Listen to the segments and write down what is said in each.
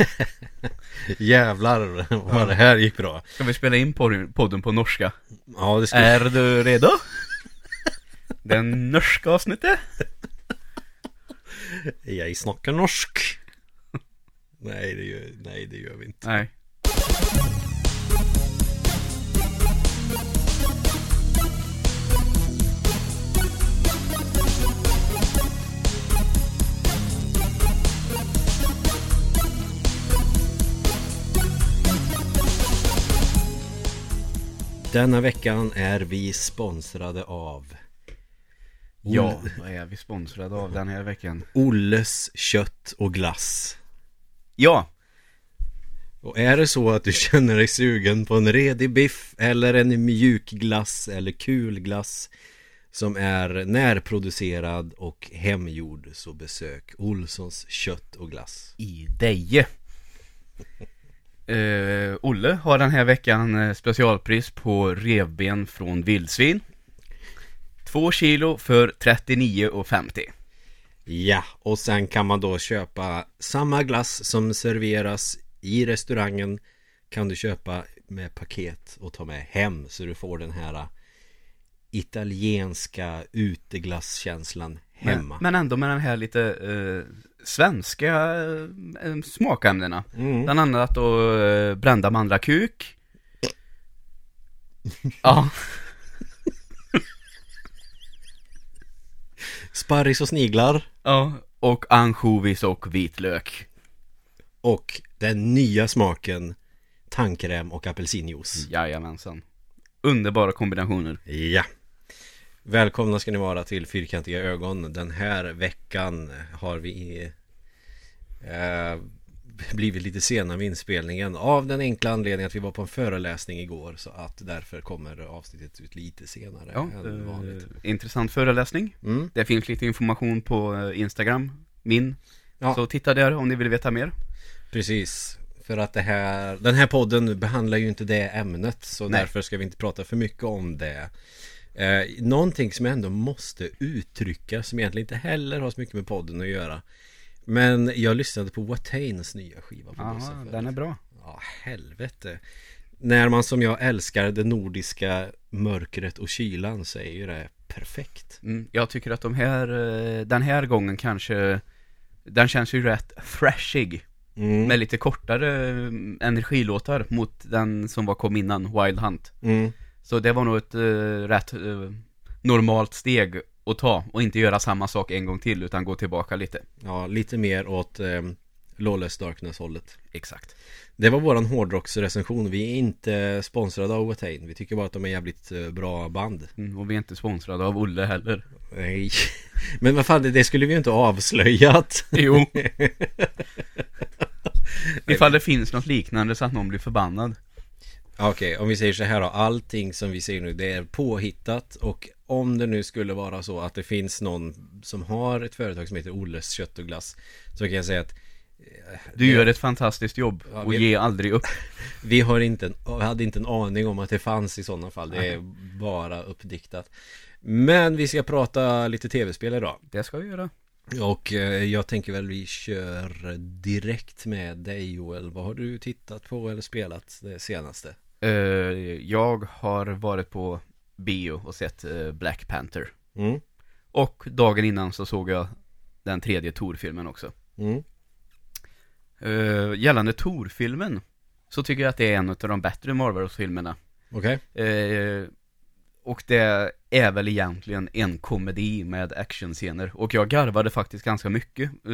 Jävlar vad det här gick bra. Ska vi spela in podden på norska? Ja, det ska Är du redo? Den norska avsnittet? Jag snackar norsk. Nej, det gör, nej, det gör vi inte. Nej. Denna veckan är vi sponsrade av Ja, vad är vi sponsrade av den här veckan? Olles kött och glass. Ja! Och är det så att du känner dig sugen på en redig biff eller en mjuk glass eller kul glass som är närproducerad och hemgjord så besök Olssons kött och glass. I Deje. Uh, Olle har den här veckan eh, specialpris på revben från vildsvin. Två kilo för 39,50. Ja, och sen kan man då köpa samma glass som serveras i restaurangen kan du köpa med paket och ta med hem så du får den här italienska uteglasskänslan hemma. Men, men ändå med den här lite eh, svenska eh, smakämnena. Mm. Bland annat då eh, brända mandrakuk. ja, Sparris och sniglar ja, och ansjovis och vitlök. och den nya smaken tandkräm och apelsinjuice. Jajamensan. Underbara kombinationer. Ja. Välkomna ska ni vara till Fyrkantiga ögon. Den här veckan har vi eh, blivit lite sena med inspelningen av den enkla anledningen att vi var på en föreläsning igår så att därför kommer avsnittet ut lite senare Ja, än vanligt. eh, intressant föreläsning. Mm. Det finns lite information på eh, Instagram, min. Ja. Så titta där om ni vill veta mer. Precis. För att det här, den här podden behandlar ju inte det ämnet så Nej. därför ska vi inte prata för mycket om det. Eh, någonting som jag ändå måste uttrycka som egentligen inte heller har så mycket med podden att göra. Men jag lyssnade på Watains nya skiva på Ja, den är bra. Ja, helvete. När man som jag älskar det nordiska mörkret och kylan så är ju det perfekt. Mm, jag tycker att de här, eh, den här gången kanske, den känns ju rätt thrashig. Mm. Med lite kortare eh, energilåtar mot den som var kom innan, Wild Hunt. Mm. Så det var nog ett uh, rätt eh, normalt steg att ta och inte göra samma sak en gång till utan gå tillbaka lite. Ja, lite mer åt eh, Lawless Darkness hållet. Exakt. Det var våran hårdrocksrecension. Vi är inte sponsrade av Watain. Vi tycker bara att de är jävligt eh, bra band. Mm, och vi är inte sponsrade av Olle heller. Nej. Men vad fan, det- skulle vi ju inte avslöjat. Jo. Ifall det finns något liknande så att någon blir förbannad. Okej, om vi säger så här då. Allting som vi säger nu, det är påhittat. Och om det nu skulle vara så att det finns någon som har ett företag som heter Olles kött och glass. Så kan jag säga att eh, Du gör ett fantastiskt jobb Ja, och vi- ge aldrig upp. Vi har inte en, hade inte en aning om att det fanns i sådana fall. Det är bara uppdiktat. Men vi ska prata lite tv-spel idag. Det ska vi göra. Och eh, jag tänker väl vi kör direkt med dig Joel. Vad har du tittat på eller spelat det senaste? Eh, jag har varit på bio och sett eh, Black Panther. Mm. Och dagen innan så såg jag den tredje Tor-filmen också. Mm. Uh, gällande Tor-filmen så tycker jag att det är en av de bättre Marvel-filmerna. Okej. Eh, och det är väl egentligen en komedi med actionscener. Och jag garvade faktiskt ganska mycket eh,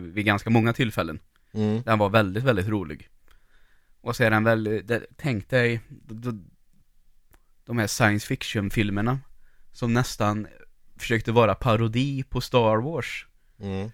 vid ganska många tillfällen. Mm. Den var väldigt, väldigt rolig. Och så är den väl, det, tänk dig de här science fiction-filmerna som nästan försökte vara parodi på Star Wars. Mm.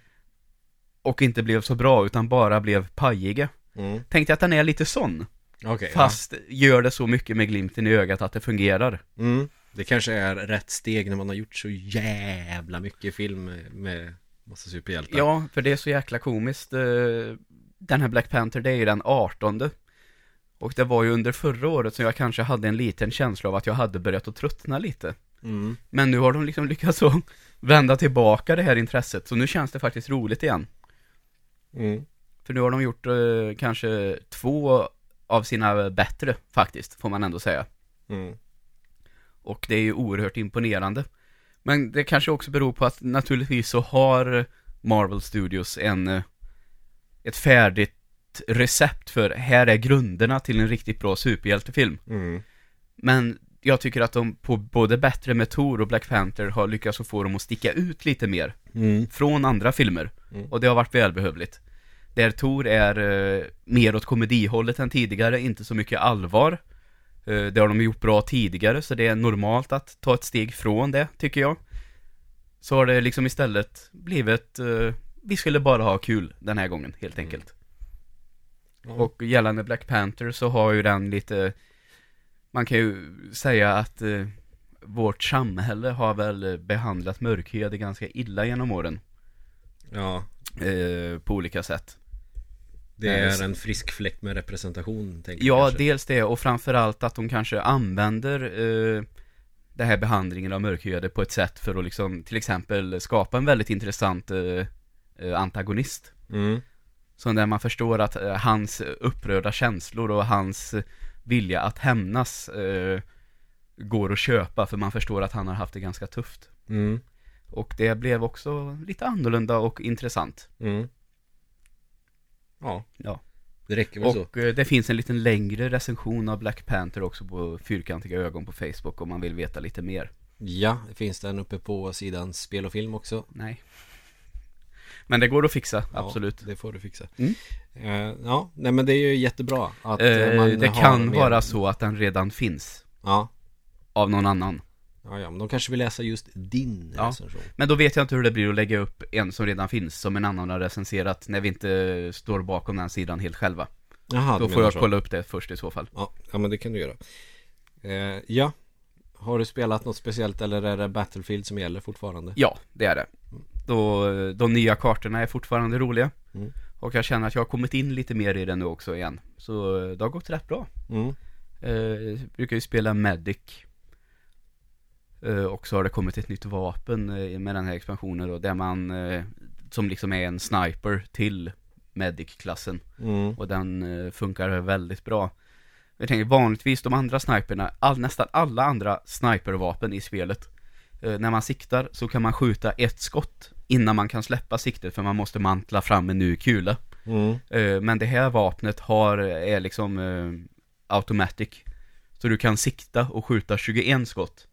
Och inte blev så bra utan bara blev pajiga. Mm. Tänk dig att den är lite sån. Okej. Fast gör det så mycket med glimten i ögat att det fungerar. ja. mm. Det kanske är rätt steg när man har gjort så jävla mycket film med, med massa superhjältar. Ja, för det är så jäkla komiskt. eh, Den här Black Panther, det är ju den 18 Och det var ju under förra året som jag kanske hade en liten känsla av att jag hade börjat att tröttna lite. Mm. Men nu har de liksom lyckats att vända tillbaka det här intresset, så nu känns det faktiskt roligt igen. Mm. För nu har de gjort eh, kanske två av sina bättre faktiskt, får man ändå säga. Mm. Och det är ju oerhört imponerande. Men det kanske också beror på att naturligtvis så har Marvel Studios en, eh, ett färdigt recept för här är grunderna till en riktigt bra superhjältefilm. Mm. Men jag tycker att de på både bättre med Thor och Black Panther har lyckats få dem att sticka ut lite mer Mm. från andra filmer. Mm. Och det har varit välbehövligt. Där Thor är eh, mer åt komedihållet än tidigare, inte så mycket allvar. Eh, det har de gjort bra tidigare, så det är normalt att ta ett steg från det, tycker jag. Så har det liksom istället blivit, eh, vi skulle bara ha kul den här gången, helt enkelt. Ja. Och gällande Black Panther så har ju den lite, man kan ju säga att eh, vårt samhälle har väl eh, behandlat mörkhyade ganska illa genom åren. ja, Eh, på olika sätt. det Eh, är en frisk fläkt med representation tänker Ja, jag dels det och framförallt att de kanske använder eh, det här behandlingen av mörkhyade på ett sätt för att liksom till exempel skapa en väldigt intressant eh, eh, antagonist. Mm. Så där man förstår att eh, hans upprörda känslor och hans vilja att hämnas eh, går att köpa för man förstår att han har haft det ganska tufft. Mm. Och det blev också lite annorlunda och intressant. Mm. Ja, Ja. det räcker väl så. Och eh, det finns en liten längre recension av Black Panther också på Fyrkantiga ögon på Facebook om man vill veta lite mer. Ja, finns den uppe på sidan spel och film också? Nej. Men det går att fixa, Ja, absolut. det får du fixa. Mm. Eh, ja, nej men det är ju jättebra att eh, Eh, man det kan mer- vara så att den redan finns Ja. av någon annan. ja, ja, men de kanske vill läsa just din Ja. recension. Men då vet jag inte hur det blir att lägga upp en som redan finns som en annan har recenserat när vi inte står bakom den sidan helt själva. Jaha, Då får jag så. kolla upp det först i så fall. Ja, ja, men det kan du göra. Eh, ja. Har du spelat något speciellt eller är det Battlefield som gäller fortfarande? Ja, det är det. Då, de nya kartorna är fortfarande roliga. Mm. Och jag känner att jag har kommit in lite mer i det nu också igen. Så eh, det har gått rätt bra. Mm. Eh, brukar ju spela Medic. Eh, och så har det kommit ett nytt vapen eh, med den här expansionen då, där man, eh, som liksom är en sniper till Medic-klassen. Mm. Och den eh, funkar väldigt bra. Jag tänker vanligtvis de andra sniperna, all, nästan alla andra snipervapen i spelet. När man siktar så kan man skjuta ett skott innan man kan släppa siktet för man måste mantla fram en ny kula. Mm. Eh, men det här vapnet har, är liksom eh, automatic. Så du kan sikta och skjuta 21 skott.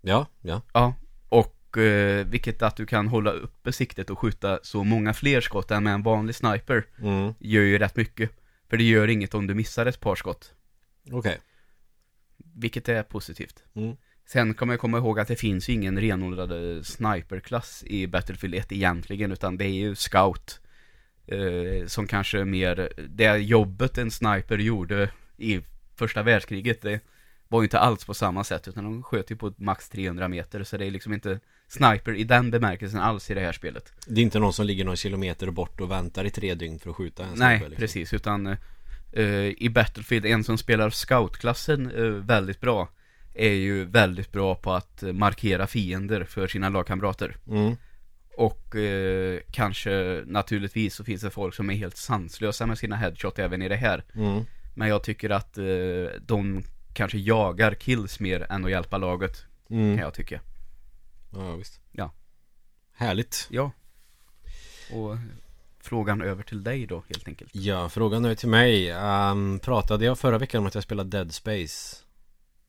Ja, ja. Ja. Och eh, vilket att du kan hålla uppe siktet och skjuta så många fler skott än med en vanlig sniper. Mm. Gör ju rätt mycket. För det gör inget om du missar ett par skott. Okej. Vilket är positivt. Mm. Sen kommer jag komma ihåg att det finns ju ingen renodlad sniperklass i Battlefield 1 egentligen, utan det är ju scout. Eh, som kanske mer, det jobbet en sniper gjorde i första världskriget, det var ju inte alls på samma sätt, utan de sköt ju på max 300 meter, så det är liksom inte sniper i den bemärkelsen alls i det här spelet. Det är inte någon som ligger någon kilometer bort och väntar i tre dygn för att skjuta en Nej, snubbe, liksom. precis, utan eh, i Battlefield, en som spelar scoutklassen eh, väldigt bra är ju väldigt bra på att markera fiender för sina lagkamrater. Mm. Och eh, kanske naturligtvis så finns det folk som är helt sanslösa med sina headshot även i det här. Mm. Men jag tycker att eh, de kanske jagar kills mer än att hjälpa laget, Mm. kan jag tycka. Ja, visst. Ja. Härligt. Ja. Och frågan över till dig då, helt enkelt. Ja, frågan är till mig. Ehm, pratade jag förra veckan om att jag spelade Dead Space?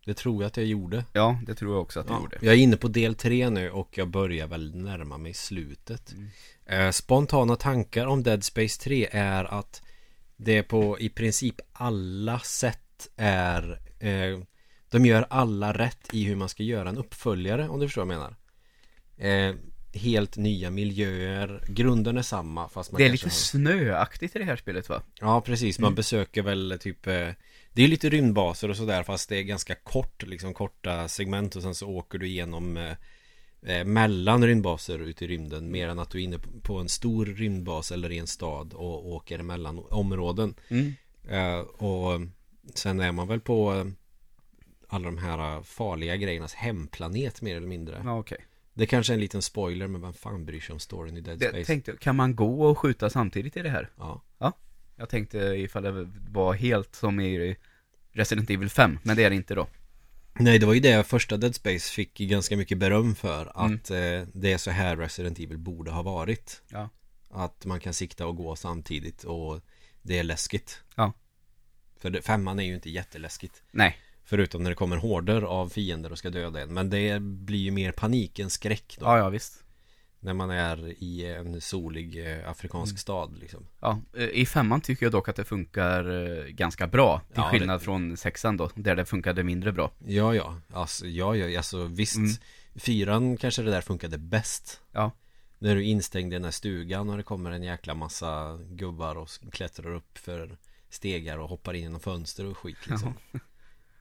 Det tror jag att jag gjorde. Ja, det tror jag också att du Ja, gjorde. jag är inne på del tre nu och jag börjar väl närma mig slutet. Mm. Eh, spontana tankar om Dead Space 3 är att det på i princip alla sätt är eh, De gör alla rätt i hur man ska göra en uppföljare om du förstår vad jag menar. Eh, helt nya miljöer, grunden är samma fast man Det är lite har... snöaktigt i det här spelet va? Ja precis, man Mm. besöker väl typ eh, Det är lite rymdbaser och sådär fast det är ganska kort liksom korta segment och sen så åker du igenom eh, eh, Mellan rymdbaser ute i rymden mer än att du är inne på- en stor rymdbas eller i en stad och åker mellan områden Mm. eh, Och sen är man väl på eh, alla de här farliga grejernas hemplanet mer eller mindre Ja, okej. Det kanske är en liten spoiler men vem fan bryr sig om storyn i Dead Space? Jag tänkte, kan man gå och skjuta samtidigt i det här? Ja. Jag tänkte ifall det var helt som i Resident Evil 5, men det är det inte då. Nej det var ju det första Dead Space fick ganska mycket beröm för Mm. Att eh, det är så här Resident Evil borde ha varit Ja. Att man kan sikta och gå samtidigt och det är läskigt Ja. För det, femman är ju inte jätteläskigt Nej, Förutom när det kommer horder av fiender och ska döda en Men det blir ju mer panik än skräck då ja ja visst. När man är i en solig eh, afrikansk Mm. stad liksom Ja, eh, i femman tycker jag dock att det funkar eh, ganska bra. Till Ja, skillnad det- från sexan då, där det funkade mindre bra. Ja ja, alltså, ja, ja, alltså visst Mm. Fyran kanske det där funkade bäst Ja. När du är instängd i den här stugan och det kommer en jäkla massa gubbar och klättrar upp för stegar och hoppar in genom fönster och skit liksom.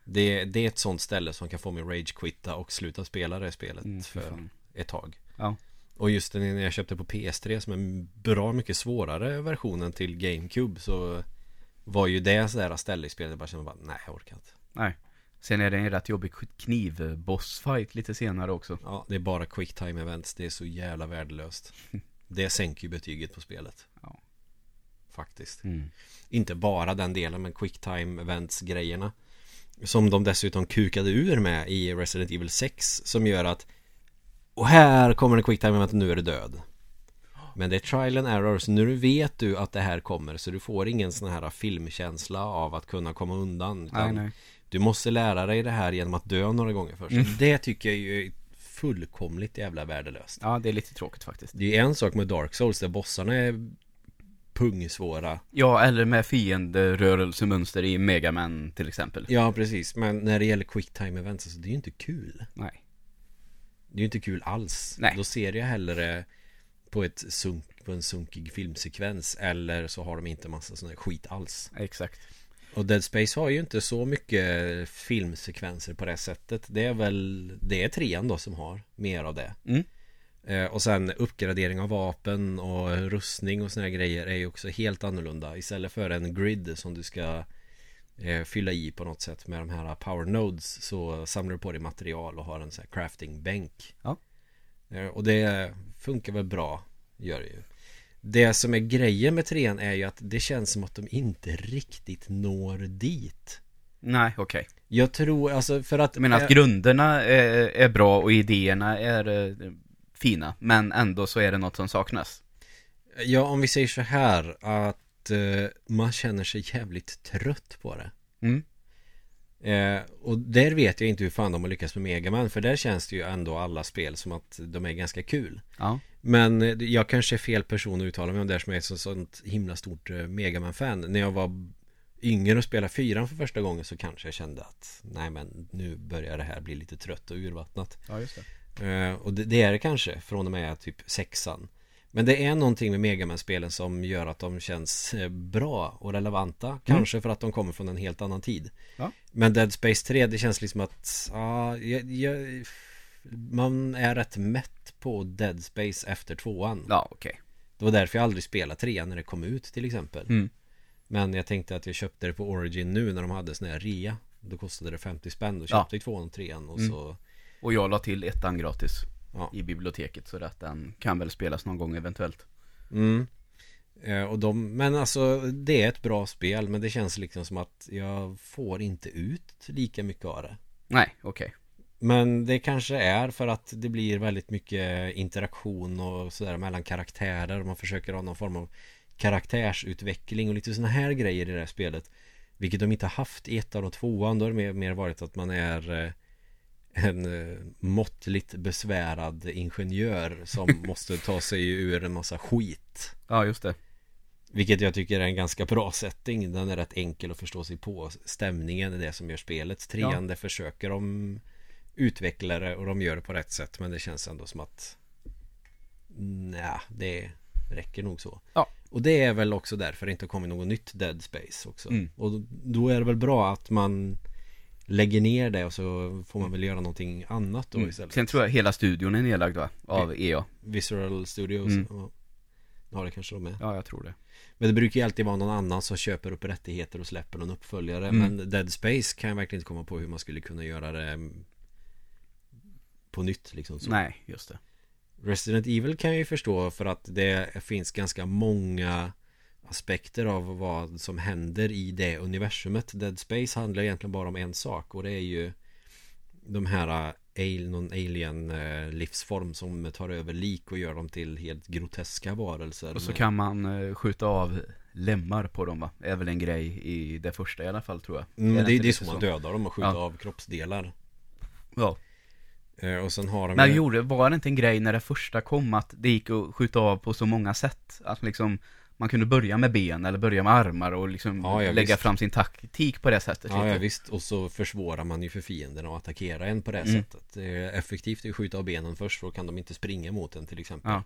det, det är ett sånt ställe som kan få mig rage-quitta och sluta spela det spelet Mm, för fan. ett tag. Ja. Och just när jag köpte på PS3 som en bra mycket svårare versionen till GameCube så var ju det sådär ställe i spelet bara kände bara nej jag orkar inte. Nej. Sen är det en rätt jobbig kniv-bossfight lite senare också. Ja, det är bara quick time events. Det är så jävla värdelöst. Det sänker ju betyget på spelet. Ja. Faktiskt. Mm. Inte bara den delen, men quick time events grejerna. Som de dessutom kukade ur med i Resident Evil 6. Som gör att Och här kommer en quick time event, nu är du död. Men det är trial and error, så nu vet du att det här kommer. Så du får ingen sån här filmkänsla av att kunna komma undan. Nej, nej. Du måste lära dig det här genom att dö några gånger först. Mm. Det tycker jag ju är fullkomligt jävla värdelöst. Ja, det är lite tråkigt faktiskt. Det är en sak med Dark Souls där bossarna är pungsvåra. Ja, eller med fienderörelsemönster i Megaman till exempel. Ja, precis. Men när det gäller quick time events, alltså, det är ju inte kul. Nej. Det är ju inte kul alls. Nej. Då ser jag hellre på, ett sunk, på en sunkig filmsekvens eller så har de inte massa sån här skit alls. Exakt. Och Dead Space har ju inte så mycket filmsekvenser på det sättet. Det är väl, det är trean då som har mer av det. Mm. Eh, och sen uppgradering av vapen och rustning och såna här grejer är ju också helt annorlunda. Istället för en grid som du ska fylla i på något sätt med de här power nodes så samlar du på dig material och har en sån här crafting bänk. Ja. Eh, och det funkar väl bra, gör det ju. Det som är grejen med trean är ju att det känns som att de inte riktigt når dit. Nej, okej. Jag tror, alltså för att Jag menar att grunderna är, är bra och idéerna är eh, fina, men ändå så är det något som saknas. Ja, om vi säger så här att eh, man känner sig jävligt trött på det. Mm. Eh, och där vet jag inte hur fan de har lyckats med Megaman För där känns det ju ändå alla spel som att de är ganska kul Ja. Men eh, jag kanske är fel person att uttala mig om det här som är ett så- sånt himla stort eh, Megaman-fan När jag var yngre och spelade fyran för första gången så kanske jag kände att Nej men nu börjar det här bli lite trött och urvattnat Ja, just det. Eh, och det, det är det kanske från och med typ sexan Men det är någonting med Megaman-spelen som gör att de känns eh, bra och relevanta. Kanske för att de kommer från en helt annan tid. Ja. Men Dead Space 3 det känns liksom att ja, jag, jag, Man är rätt mätt på Dead Space efter tvåan. Ja, okej. Det var därför jag aldrig spelade trean när det kom ut till exempel. Mm. Men jag tänkte att jag köpte det på Origin nu när de hade sån här rea. Då kostade det 50 spänn, då köpte jag tvåan och trean och Mm. så Och jag la till ettan gratis Ja. i biblioteket så att den kan väl spelas någon gång eventuellt. Mm. Eh, och de, men alltså det är ett bra spel men det känns liksom som att jag får inte ut lika mycket av det. Nej, okej. Men det kanske är för att det blir väldigt mycket interaktion och sådär mellan karaktärer. Man försöker ha någon form av karaktärsutveckling och lite sådana här grejer i det här spelet. Vilket de inte haft i ettan och tvåan. Då har det mer, mer varit att man är eh, en eh, måttligt besvärad ingenjör som måste ta sig ur en massa skit. Ja, just det. Vilket jag tycker är en ganska bra setting Den är rätt enkel att förstå sig på Stämningen är det som gör spelet Trean Ja. det försöker de utveckla det och de gör det på rätt sätt Men det känns ändå som att Nej, det räcker nog så Ja. Och det är väl också därför det inte har kommit något nytt Dead Space också Mm. Och då är det väl bra att man Lägger ner det och så får man väl göra någonting annat då Mm. istället Sen tror jag hela studion är nedlagd va? Av EA. Visual Studios Mm. ja. Ja det kanske de är Ja, jag tror det. Men det brukar ju alltid vara någon annan som köper upp rättigheter och släpper någon uppföljare Mm. Men Dead Space kan jag verkligen inte komma på hur man skulle kunna göra det mm, På nytt liksom så. Nej, just det. Resident Evil kan jag ju förstå för att det finns ganska många aspekter av vad som händer i det universumet. Dead Space handlar egentligen bara om en sak och det är ju de här någon alien eh, livsform som tar över lik och gör dem till helt groteska varelser. Och så kan man eh, skjuta av lemmar på dem va? är väl en grej i det första i alla fall tror jag. Mm, det, det är lite så man dödar dem och skjuter Ja. av kroppsdelar. Ja. Och sen har de Men ju- gjorde, var det inte en grej när det första kom att det gick att skjuta av på så många sätt? Att liksom man kunde börja med ben eller börja med armar och liksom Ja, ja, lägga visst. fram sin taktik på det sättet. Ja, ja visst, och så försvårar man ju för fienden att attackera en på det Mm. sättet Effektivt är att skjuta av benen först, för då kan de inte springa mot en till exempel Ja.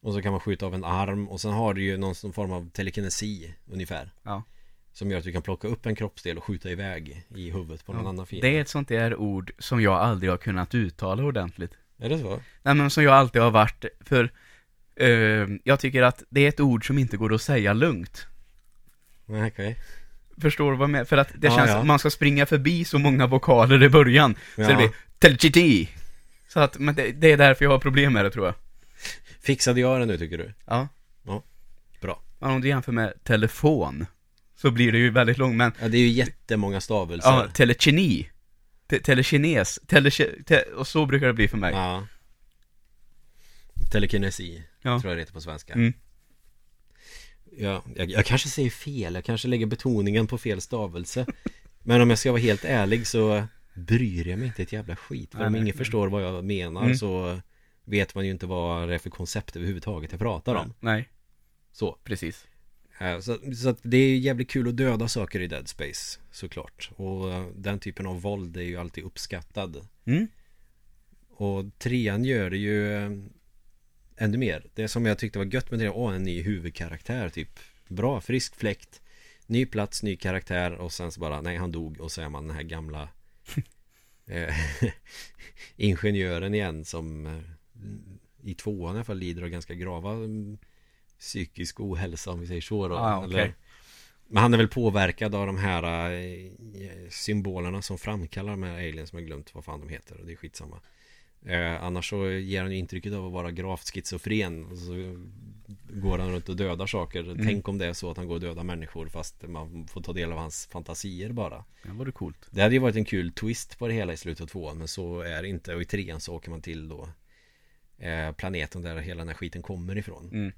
Och så kan man skjuta av en arm och sen har du ju någon form av telekinesi ungefär Ja. Som gör att du kan plocka upp en kroppsdel och skjuta iväg i huvudet på någon annan fiende Det är ett sånt där ord som jag aldrig har kunnat uttala ordentligt. Är det så? Nej men som jag alltid har varit, för eh, jag tycker att det är ett ord som inte går att säga lugnt. Okej Förstår du vad jag menar? För att det Ja, känns, ja. man ska springa förbi så många vokaler i början. Så Ja. det blir telchiti. Så att, men det, det är därför jag har problem med det tror jag. Fixade jag det nu tycker du? Ja. Ja, bra. Men om du jämför med telefon, så blir det ju väldigt långt, men Ja, det är ju jättemånga stavelser ja, telekini. Te telekines, tele, te och så brukar det bli för mig. Ja. Telekinesi, Ja. tror jag det heter på svenska Mm. Ja, jag, jag kanske säger fel, jag kanske lägger betoningen på fel stavelse Men om jag ska vara helt ärlig så bryr jag mig inte ett jävla skit För om ingen förstår vad jag menar Mm. så vet man ju inte vad det är för koncept överhuvudtaget jag pratar om Nej, Så, precis. Så, så att det är jävligt kul att döda saker i Dead Space Såklart Och eh, den typen av våld är ju alltid uppskattad Mm. Och trean gör det ju eh, ännu mer. Det som jag tyckte var gött med trean, åh en ny huvudkaraktär typ. Bra, frisk fläkt. Ny plats, ny karaktär och sen så bara, nej han dog och så är man den här gamla eh, ingenjören igen som eh, i tvåan i alla fall lider av ganska grava mm, psykisk ohälsa om vi säger så då. Ah, okej. Eller, men han är väl påverkad av de här eh, symbolerna som framkallar de här aliens som jag glömt vad fan de heter och det är skitsamma. Eh, annars så ger han ju intrycket av att vara gravt schizofren och så går han runt och dödar saker. Mm. Tänk om det är så att han går och dödar människor fast man får ta del av hans fantasier bara. Det var det coolt. Det hade ju varit en kul twist på det hela i slutet av tvåan men så är det inte och i trean så åker man till då eh, planeten där hela den här skiten kommer ifrån. Mm.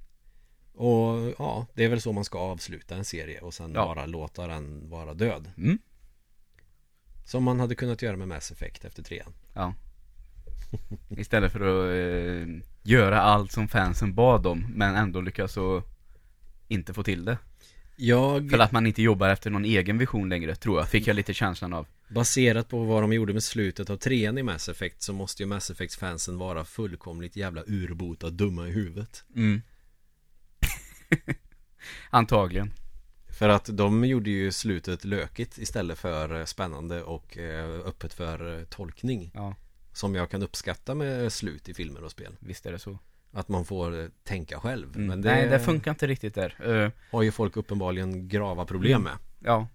Och ja, det är väl så man ska avsluta en serie och sen Ja. bara låta den vara död. Mm. Som man hade kunnat göra med Mass Effect efter trean. Ja. Istället för att eh, göra allt som fansen bad om, men ändå lyckas så inte få till det. Jag, För att man inte jobbar efter någon egen vision längre, tror jag, fick jag lite känslan av. baserat på vad de gjorde med slutet av trean i Mass Effect så måste ju Mass Effect fansen vara fullkomligt jävla urbota dumma i huvudet. Mm. Antagligen. För att de gjorde ju slutet lökigt istället för eh, spännande och eh, öppet för eh, tolkning. Ja, Som jag kan uppskatta med slut i filmer och spel. visst är det så. Att man får eh, tänka själv. Mm. Men det, Nej, det funkar inte riktigt där. Eh, har ju folk uppenbarligen grava problem med. ja,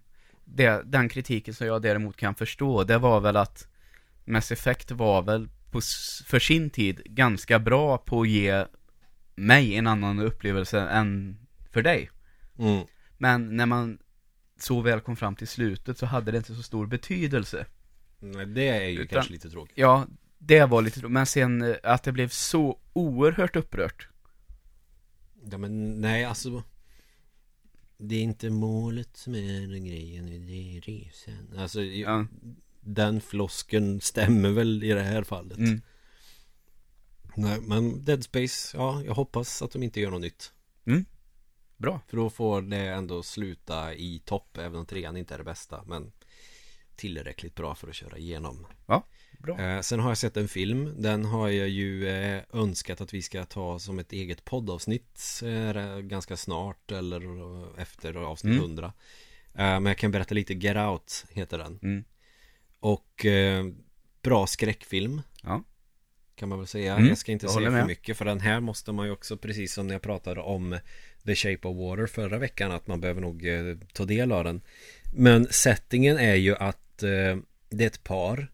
det, den kritiken som jag däremot kan förstå, det var väl att Mass Effect var väl på, för sin tid ganska bra på att ge mig en annan upplevelse än för dig. Mm. Men när man så väl kom fram till slutet så hade det inte så stor betydelse. Nej, det är ju Utan- kanske lite tråkigt. Ja, det var lite tråkigt. Men sen eh, att det blev så oerhört upprört. Ja men nej alltså Det är inte målet som är den grejen Det är resan Alltså Ja. Den flosken stämmer väl i det här fallet Mm. Nej men Dead Space Ja jag hoppas att de inte gör något nytt Bra. För då får det ändå sluta i topp Även om trean inte är det bästa Men Tillräckligt bra för att köra igenom Bra. Eh, sen har jag sett en film Den har jag ju eh, önskat att vi ska ta som ett eget poddavsnitt eh, Ganska snart eller eh, efter avsnitt Mm. 100 eh, Men jag kan berätta lite Get Out heter den Mm. Och eh, bra skräckfilm Ja. Kan man väl säga Mm, Jag ska inte jag säga för med. mycket För den här måste man ju också Precis som när jag pratade om The Shape of Water förra veckan Att man behöver nog ta del av den Men settingen är ju att eh, Det är ett par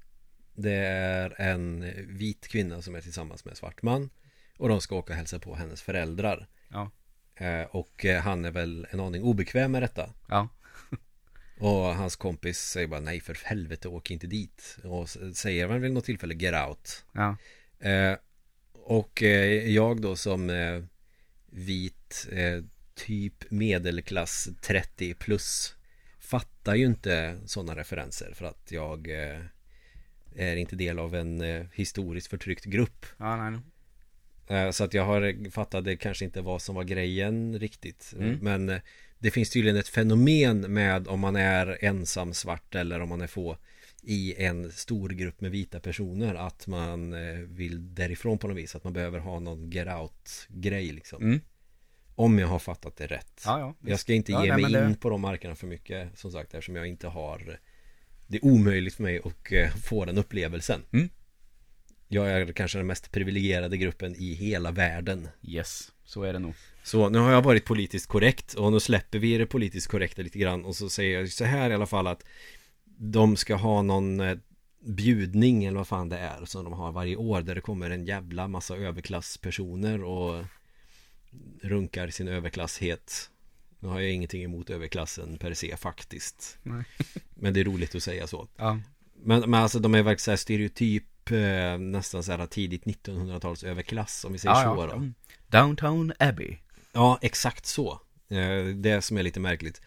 Det är en vit kvinna som är tillsammans med en svart man Och de ska åka och hälsa på hennes föräldrar Ja. eh, Och eh, han är väl en aning obekväm med detta Ja. Och hans kompis säger bara nej för helvete åk inte dit Och säger väl vid något tillfälle get out Ja. eh, Och eh, jag då som eh, vit typ medelklass 30 plus Fattar ju inte sådana referenser för att jag eh, är inte del av en eh, historiskt förtryckt grupp Ja, nej. Eh, Så att jag har fattade kanske inte vad som var grejen riktigt Mm. Men det finns tydligen ett fenomen med om man är ensam svart eller om man är få i en stor grupp med vita personer att man vill därifrån på något vis att man behöver ha någon get out grej liksom Mm. Om jag har fattat det rätt Ja, ja. Jag ska inte ge nej, mig men in det- på de markerna för mycket som sagt eftersom jag inte har Det är omöjligt för mig att eh, få den upplevelsen Mm. Jag är kanske den mest privilegierade gruppen i hela världen Yes, så är det nog. Så nu har jag varit politiskt korrekt och nu släpper vi det politiskt korrekta lite grann och så säger jag så här i alla fall att De ska ha någon eh, bjudning eller vad fan det är som de har varje år där det kommer en jävla massa överklasspersoner och runkar sin överklasshet Nu har jag ingenting emot överklassen per se faktiskt Nej. Men det är roligt att säga så Ja. Men, men alltså de är verkligen så här stereotyp eh, Nästan så här tidigt 1900-tals överklass om vi säger Ja, så ja. då. Downtown Abbey. Ja, exakt så. Eh, Det som är lite märkligt.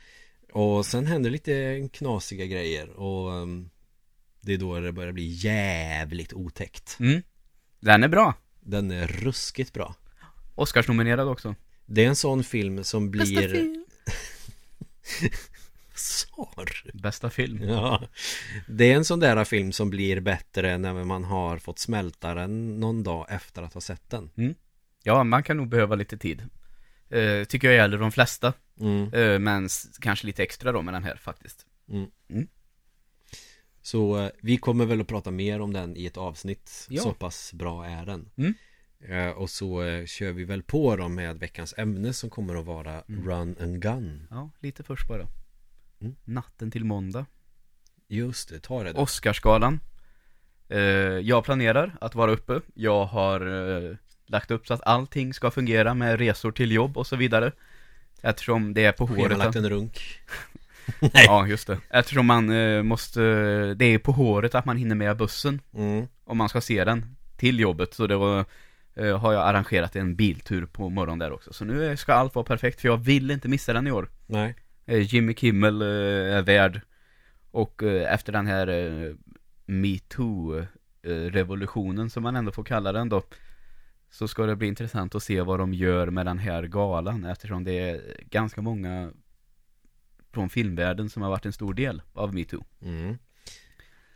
Och sen händer lite knasiga grejer och ehm, det är då det börjar bli jävligt otäckt. Mm. Den är bra. Den är ruskigt bra. Oscarsnominerad också. Det är en sån film som blir... Sar. Bästa film. Ja. Det är en sån där film som blir bättre när man har fått smälta den någon dag efter att ha sett den. Ja, man kan nog behöva lite tid. Eh, tycker jag gäller de flesta. Mm. Eh, men kanske lite extra då med den här faktiskt. Så eh, vi kommer väl att prata mer om den i ett avsnitt Ja. Så pass bra är den Mm. Och så eh, kör vi väl på dem med veckans ämne som kommer att vara Mm. Run and Gun Ja, lite först bara. Mm. Natten till måndag. Just det, ta det då. Oscarsgalan. Eh, jag planerar att vara uppe. Jag har eh, lagt upp så att allting ska fungera med resor till jobb och så vidare. Eftersom det är på håret. Schemalagt en runk Ja, just det. Eftersom man eh, måste, det är på håret att man hinner med bussen mm. om man ska se den till jobbet. Så det var, eh, har jag arrangerat en biltur på morgonen där också. Så nu ska allt vara perfekt för jag vill inte missa den i år. Nej Eh, Jimmy Kimmel eh, är värd. Och efter den här MeToo-revolutionen som man ändå får kalla den då. Så ska det bli intressant att se vad de gör med den här galan. Eftersom det är ganska många från filmvärlden som har varit en stor del av MeToo. mm.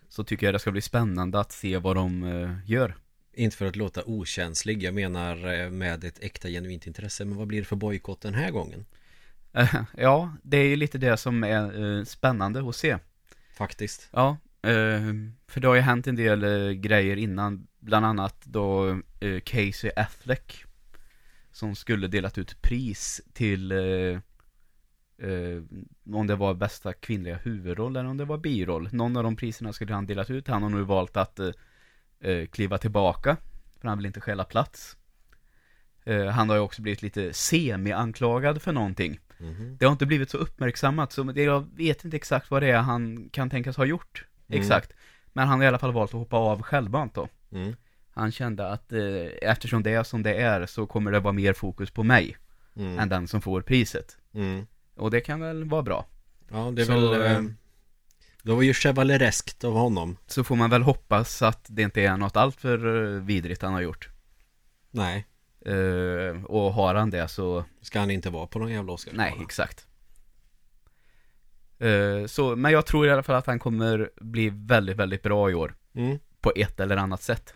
Så tycker jag det ska bli spännande att se vad de gör. Inte för att låta okänslig Jag menar eh, med ett äkta genuint intresse Men vad blir det för bojkott den här gången? Ja, det är ju lite det som är eh, spännande att se. Faktiskt Ja, eh, för det har ju hänt en del grejer innan, bland annat då Casey Affleck som skulle delat ut pris till eh, om det var bästa kvinnliga huvudroll eller om det var biroll. Någon av de priserna skulle han delat ut. Han har nu valt att eh, eh, kliva tillbaka för han vill inte skälla plats. Eh, han har ju också blivit lite semi-anklagad för någonting. Mhm. Det har inte blivit så uppmärksammat, så det, jag vet inte exakt vad det är han kan tänkas ha gjort. Mm. Exakt. Men han har i alla fall valt att hoppa av självmant då. mm. Han kände att eh, eftersom det är som det är så kommer det vara mer fokus på mig Mm. än den som får priset. Mm. Och det kan väl vara bra. Ja det är Så, väl eh, eh, Det var ju chevalereskt av honom Så får man väl hoppas att det inte är något alltför eh, vidrigt han har gjort. Nej Eh, och har han det så, Ska han inte vara på någon jävla Oscar nej exakt. Eh, så, men jag tror i alla fall att han kommer bli väldigt, väldigt bra i år. mm. På ett eller annat sätt.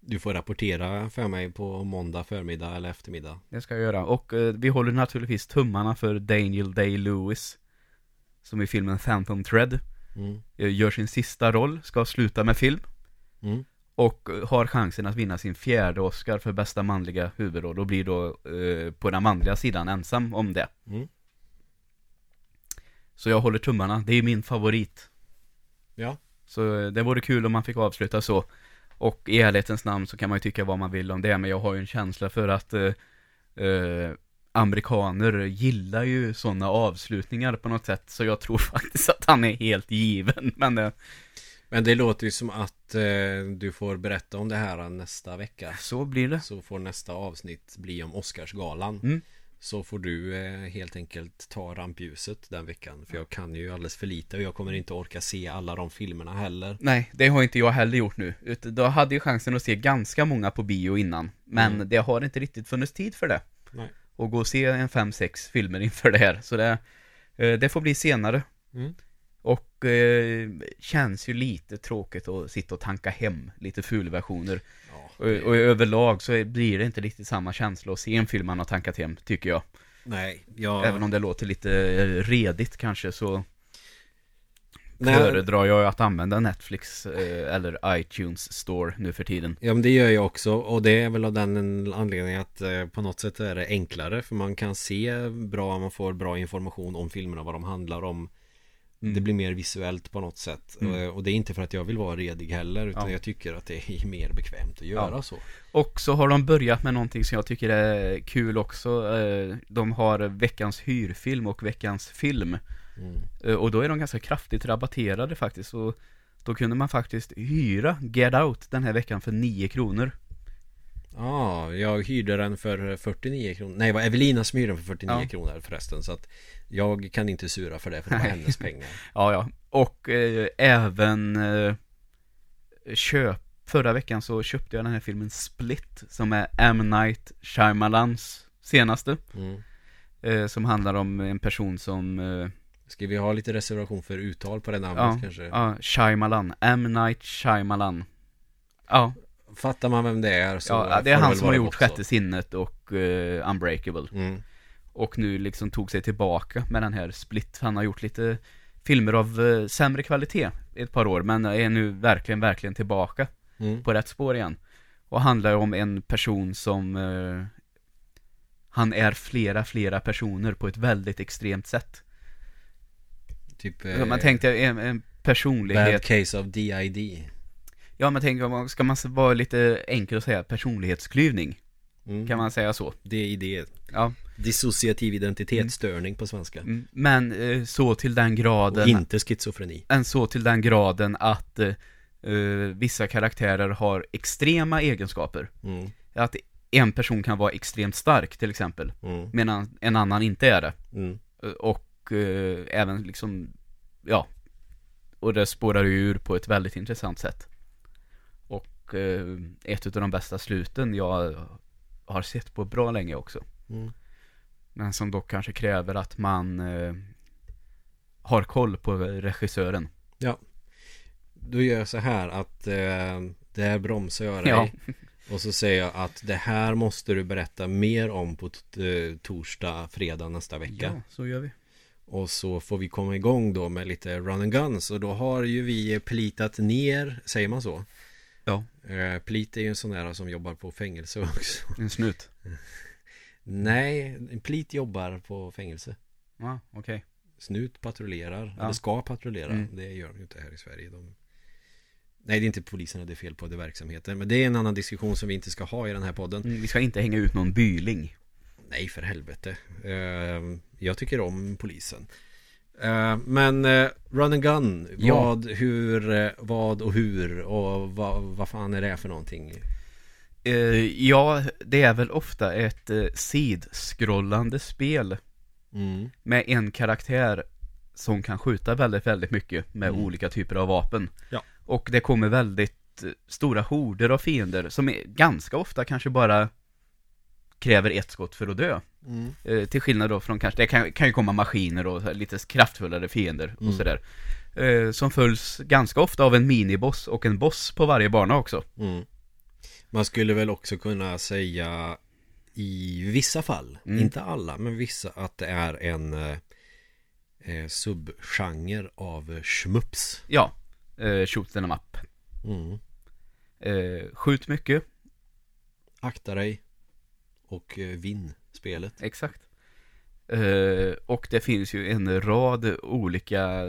Du får rapportera för mig på måndag förmiddag eller eftermiddag Det ska jag göra. Och eh, vi håller naturligtvis tummarna för Daniel Day-Lewis. Som i filmen Phantom Thread. Mm. eh, Gör sin sista roll, ska sluta med film. Mm. Och eh, har chansen att vinna sin fjärde Oscar för bästa manliga huvudroll. Och blir då eh, på den manliga sidan ensam om det. Mm. Så jag håller tummarna. Det är min favorit. Ja Så eh, det vore kul om man fick avsluta så. Och i ärlighetens namn så kan man ju tycka vad man vill om det, men jag har ju en känsla för att eh, eh, amerikaner gillar ju sådana avslutningar på något sätt, så jag tror faktiskt att han är helt given, men eh, Men det låter ju som att eh, du får berätta om det här nästa vecka. så blir det. Så får nästa avsnitt bli om Oscarsgalan. Mm. Så får du eh, helt enkelt ta rampljuset den veckan. För jag kan ju alldeles för lite och jag kommer inte orka se alla de filmerna heller. Nej, det har inte jag heller gjort nu. Då hade jag chansen att se ganska många på bio innan. Men Mm. det har inte riktigt funnits tid för det. Nej. Och gå och se en fem sex filmer inför det här. Så det, eh, det får bli senare. Mm. Och eh, känns ju lite tråkigt att sitta och tanka hem lite fulversioner. Ja, Och, och överlag så blir det inte riktigt samma känsla att se en film man har tankat hem, tycker jag. nej, jag... Även om det låter lite eh, redigt kanske så föredrar jag att använda Netflix eh, eller iTunes Store nu för tiden. Ja men det gör jag också och det är väl av den anledningen att eh, på något sätt är det enklare för man kan se bra, man får bra information om filmerna, vad de handlar om Mm. Det blir mer visuellt på något sätt Mm. Eh, och det är inte för att jag vill vara redig heller utan Ja. jag tycker att det är mer bekvämt att göra Ja. så Och så har de börjat med någonting som jag tycker är kul också. Eh, De har veckans hyrfilm och veckans film. Mm. Eh, Och då är de ganska kraftigt rabatterade faktiskt. Så då kunde man faktiskt hyra Get Out den här veckan för 9 kronor. Ja, jag hyrde den för 49 kronor Nej, det var Evelina som hyrde den för 49 Ja. kronor förresten Så att jag kan inte sura för det för det var Nej. hennes pengar Ja, ja. Och eh, även eh, köp. Förra veckan så köpte jag den här filmen Split. Som är M. Night Shyamalans senaste. mm. Eh, som handlar om en person som eh, Ska vi ha lite reservation för uttal på det namnet Ja, kanske? ja, Shyamalan, M. Night Shyamalan Ja, Fattar man vem det är så ja det är han som har gjort gott så. Sjätte sinnet och eh, Unbreakable mm. Och nu liksom tog sig tillbaka med den här Split Han har gjort lite filmer av eh, sämre kvalitet i ett par år Men är nu verkligen, verkligen tillbaka Mm. på rätt spår igen Och handlar om en person som eh, Han är flera, flera personer på ett väldigt extremt sätt Typ Man eh, tänkte en, en personlighet Bad case of DID Ja men tänk, man- ska man vara lite enkel att säga personlighetsklyvning? mm. Kan man säga så? DID Ja. Dissociativ identitetsstörning på svenska Mm, Men eh, så till den Och graden, inte schizofreni än så till den graden att eh, eh, vissa karaktärer har extrema egenskaper. mm. Att en person kan vara extremt stark till exempel, Mm. medan en annan inte är det. Mm. Eh, Och eh, även liksom, ja, och det spårar ju ur på ett väldigt intressant sätt. Och eh, ett av de bästa sluten jag har sett på bra länge också. Mm. Men som dock kanske kräver att man eh, har koll på regissören. Då gör jag så här att eh, Där bromsar jag dig Ja. Och så säger jag att det här måste du berätta mer om på eh, torsdag, fredag nästa vecka Ja, så gör vi. Och så får vi komma igång då med lite run and guns Och då har ju vi plitat ner, säger man så? Ja. Eh, Plit är ju en sån där som jobbar på fängelse också En snut. Nej, Plit jobbar på fängelse Ja, okej. Snut patrullerar, Ja. eller ska patrullera Mm. Det gör de ju inte här i Sverige de... Nej det är inte poliserna det är fel på, det är verksamheten Men det är en annan diskussion som vi inte ska ha i den här podden Mm, Vi ska inte hänga ut någon byling. Nej för helvete Eh, Jag tycker om polisen Eh, Men eh, Run and Gun Ja. Vad, hur, eh, vad och hur och vad, vad fan är det för någonting? Eh, ja, det är väl ofta ett eh, sidskrollande spel Mm. med en karaktär som kan skjuta väldigt, väldigt mycket med Mm. olika typer av vapen. Ja. Och det kommer väldigt stora horder av fiender som är ganska ofta kanske bara kräver ett skott för att dö. Mm. Eh, till skillnad då från kanske, det kan, kan ju komma maskiner och lite kraftfullare fiender och Mm. sådär. Eh, som följs ganska ofta av en miniboss och en boss på varje bana också. Mm. Man skulle väl också kunna säga i vissa fall, Mm. inte alla, men vissa att det är en eh, eh, subgenre av schmups. Ja, eh, shoot them up. Mm. Eh, skjut mycket, Akta dig och eh, vinn spelet. exakt. Eh, och det finns ju en rad olika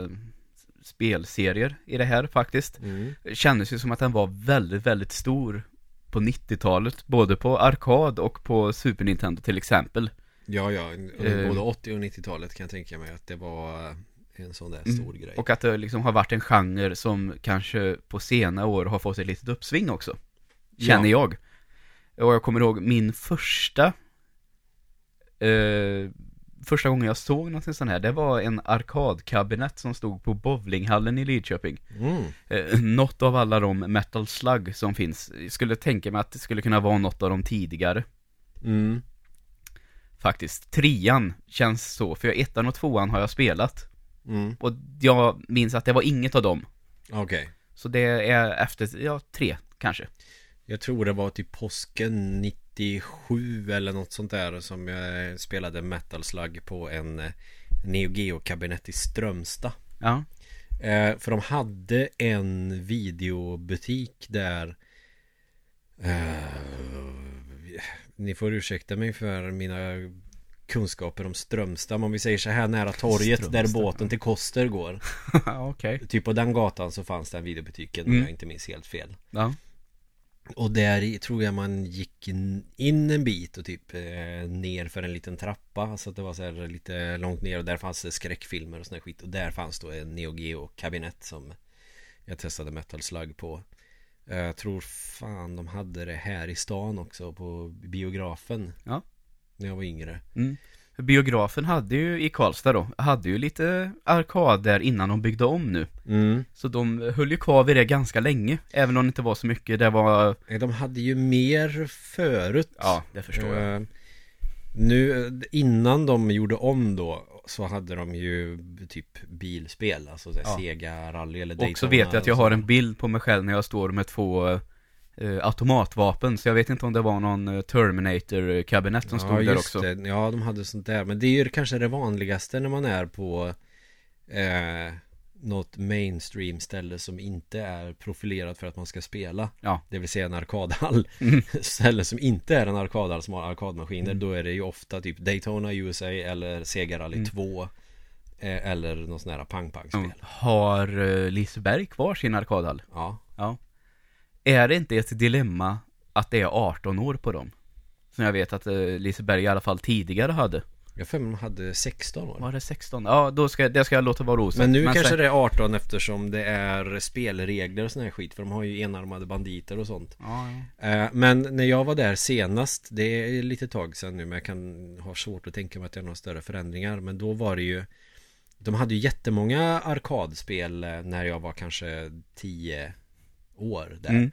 spelserier i det här faktiskt. Mm. Det kändes ju som att den var väldigt, väldigt stor på 90-talet, både på arkad och på Super Nintendo till exempel. Ja, ja, under Eh. både 80 och 90-talet kan jag tänka mig att det var en sån där Mm. stor grej. Och att det liksom har varit en genre som kanske på senare år har fått ett litet uppsving också. Känner jag. Och jag kommer ihåg min första eh, Första gången jag såg någonting sånt här, det var en arkadkabinett som stod på bowlinghallen i Lidköping. Mm. Eh, något av alla de Metal Slug som finns. Jag skulle tänka mig att det skulle kunna vara något av de tidigare. Mm. Faktiskt. Trean känns så, för ettan och tvåan har jag spelat. Mm. Och jag minns att det var inget av dem. Okej. Så det är efter, ja, tre kanske. Jag tror det var typ påsken 97 eller något sånt där som jag spelade Metal Slug på en eh, Neo Geo-kabinett i Strömstad. Ja. Eh, för de hade en videobutik där eh, Ni får ursäkta mig för mina kunskaper om Strömstad Men om vi säger så här nära torget där Strömstad, båten till Koster går okej. Typ på den gatan så fanns den videobutiken om Mm. jag inte minns helt fel Ja. Och där tror jag man gick in, en bit och typ eh, ner för en liten trappa. Så att det var så här lite långt ner och där fanns det skräckfilmer och sån här skit. Och där fanns då en Neo Geo kabinett som jag testade Metal Slug på. Eh, Jag tror fan de hade det här i stan också på biografen. Ja. När jag var yngre. Mm. Biografen hade ju i Karlstad då, hade ju lite arkad där innan de byggde om nu. mm. Så de höll ju kvar vid det ganska länge, även om det inte var så mycket. Det var, De hade ju mer förut ja, det förstår jag. Eh, Nu innan de gjorde om då Så hade de ju typ bilspel Alltså Ja. Sega rally eller Och så Daytona vet jag att jag har en bild på mig själv när jag står med två eh, automatvapen, så jag vet inte om det var någon eh, Terminator-kabinett som stod där också. Det. Ja de hade sånt där Men det är ju kanske det vanligaste när man är på eh, Något mainstream ställe som inte är profilerat för att man ska spela Ja. Det vill säga en arkadhall Mm. Ställe som inte är en arkadhall som har arkadmaskiner Mm. Då är det ju ofta typ Daytona USA eller Sega Rally Mm. 2 eh, Eller någon sån här pang-pang-spel Ja. Har Liseberg kvar sin arkadhall? Ja Ja. Är det inte ett dilemma att det är 18 år på dem? Som jag vet att uh, Liseberg i alla fall tidigare hade. Jag för mig de hade 16 år Var det 16? Ja, då ska, det ska jag låta vara osagt. Men nu kanske sen- det är 18 eftersom det är spelregler och sån här skit För de har ju enarmade banditer och sånt Ja, ja. Eh, Men när jag var där senast Det är lite tag sedan nu Men jag kan ha svårt att tänka mig att det är några större förändringar Men då var det ju De hade ju jättemånga arkadspel eh, När jag var kanske 10 år där Mm.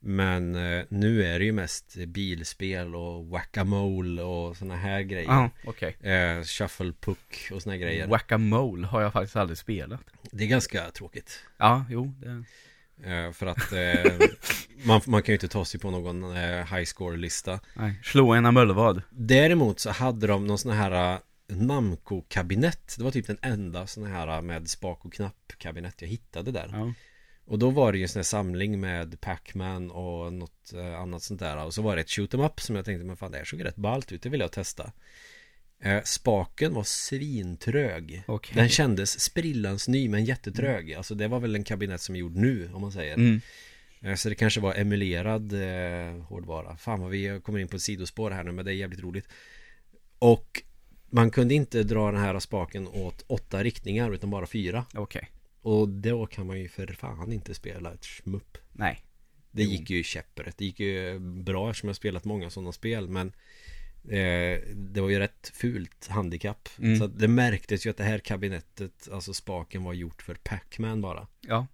Men eh, nu är det ju mest bilspel och whack-a-mole och såna här grejer Ja, okej. eh, Shuffle puck och såna här grejer Whack-a-mole har jag faktiskt aldrig spelat. Det är ganska tråkigt Ja, jo, det... Eh, För att eh, man, man kan ju inte ta sig på någon eh, high score-lista Nej, slå en mullvad. Däremot så hade de någon sån här eh, Namco-kabinett Det var typ den enda sån här med spak och knapp-kabinett jag hittade där Ja. Och då var det ju en sån här samling med Pac-Man och något eh, annat sånt där. Och så var det ett shoot 'em up som jag tänkte Men fan det här såg rätt ballt ut, det vill jag testa. Eh, Spaken var svintrög. Okej. Den kändes sprillans ny men jättetrög. Alltså det var väl en kabinett som är gjord nu om man säger. Mm. Eh, Så det kanske var emulerad eh, hårdvara. Fan vad vi kommer in på ett sidospår här nu men det är jävligt roligt. Och man kunde inte dra den här spaken åt åtta riktningar utan bara fyra. Okej. Och då kan man ju för fan inte spela ett smupp Nej. Det gick ju käpprätt Det gick ju bra eftersom jag spelat många sådana spel men eh, Det var ju rätt fult handikapp Mm. Så det märktes ju att det här kabinettet Alltså spaken var gjort för Pac-Man bara Ja.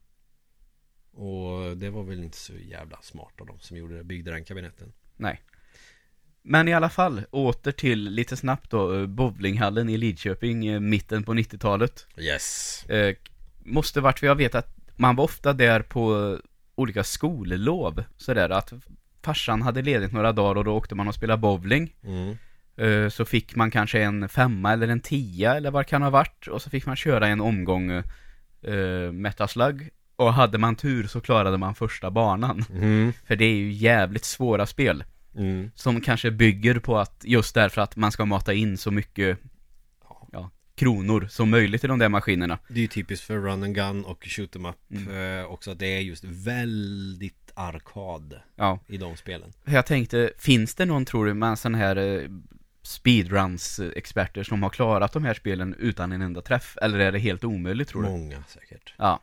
Och det var väl inte så jävla smart av dem som gjorde det, byggde den kabinetten Nej. Men i alla fall, åter till lite snabbt då, eh, bowlinghallen i Lidköping, eh, mitten på 90-talet. Yes Eh, måste varit, för jag vet att man var ofta där på olika skollov, sådär att farsan hade ledigt några dagar och då åkte man och spelade bowling. mm. Eh, Så fick man kanske en femma eller en tia eller vad det kan ha varit och så fick man köra en omgång uh, Metaslug och hade man tur så klarade man första banan. Mm. För det är ju jävligt svåra spel Mm. som kanske bygger på att just därför att man ska mata in så mycket kronor som möjligt i de där maskinerna. Det är ju typiskt för run and gun och shoot em up Mm. eh, också att det är just väldigt arkad Ja, i de spelen. jag tänkte, finns det någon tror du med sån här eh, speedruns-experter som har klarat de här spelen utan en enda träff? Eller är det helt omöjligt tror du? Många säkert. Ja.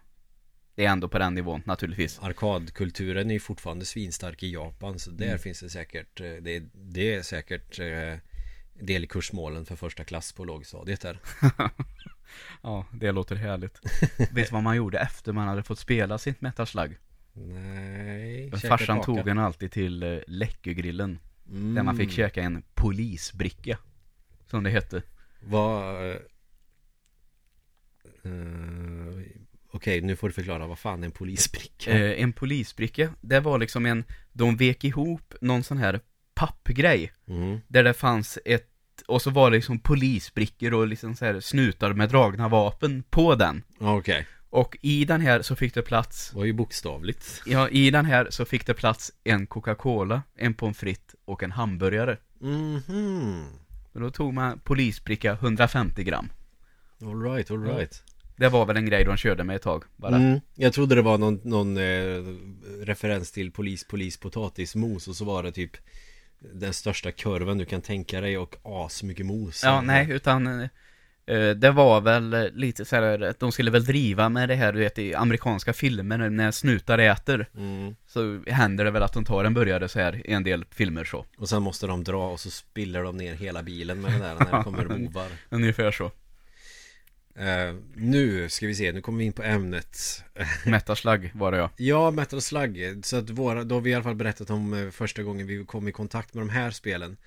Det är ändå på den nivån naturligtvis. Arkadkulturen är ju fortfarande svinstark i Japan så där Mm. finns det säkert eh, det, det är säkert eh, del kursmålen för första klass på lågstadiet där. Ja, det låter härligt. Vet du vad man gjorde efter man hade fått spela sitt Metal Slug? Nej, Farsan tog en alltid till eh, Läckögrillen. mm. Där man fick käka en polisbricka. Som det hette. Vad eh, eh, Okej, nu får du förklara vad fan är en polisbricka? Eh, en polisbricka, det var liksom en, de vek ihop någon sån här pappgrej. Mm. Där det fanns ett, och så var det liksom polisbrickor och liksom så här snutar med dragna vapen på den. Okej, Och i den här så fick det plats, det var ju bokstavligt. ja i den här så fick det plats en Coca-Cola, en pommes frites och en hamburgare. Mhm. Och då tog man polisbricka 150 gram. All right, all right. Det var väl en grej de körde med ett tag, bara. Mm. Jag trodde det var någon, någon eh, referens till polis, polis, potatismos och så var det typ den största kurven du kan tänka dig och asmycket mos. Ja, nej, utan eh, det var väl lite så här de skulle väl driva med det här, du vet, i amerikanska filmer när snutar äter. Mm. Så händer det väl att de tar en burgare så här i en del filmer så. Och sen måste de dra och så spiller de ner hela bilen med det där när det kommer bovar. Ungefär så. Eh, nu ska vi se, nu kommer vi in på ämnet. Metaslug var det ja. Ja, Metal Slug. Så att våra, då har vi i alla fall berättat om eh, första gången vi kom i kontakt med de här spelen.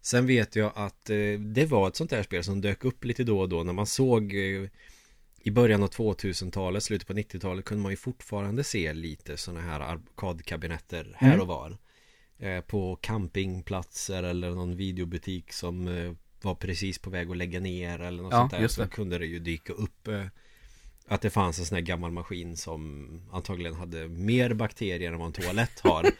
Sen vet jag att eh, det var ett sånt där spel som dök upp lite då och då när man såg eh, i början av 2000-talet, slutet på 90-talet kunde man ju fortfarande se lite sådana här arkadkabinetter här Mm. och var. Eh, på campingplatser eller någon videobutik som eh, var precis på väg att lägga ner eller något Ja, sånt där. Så kunde det ju dyka upp eh, att det fanns en sån här gammal maskin som antagligen hade mer bakterier än vad en toalett har.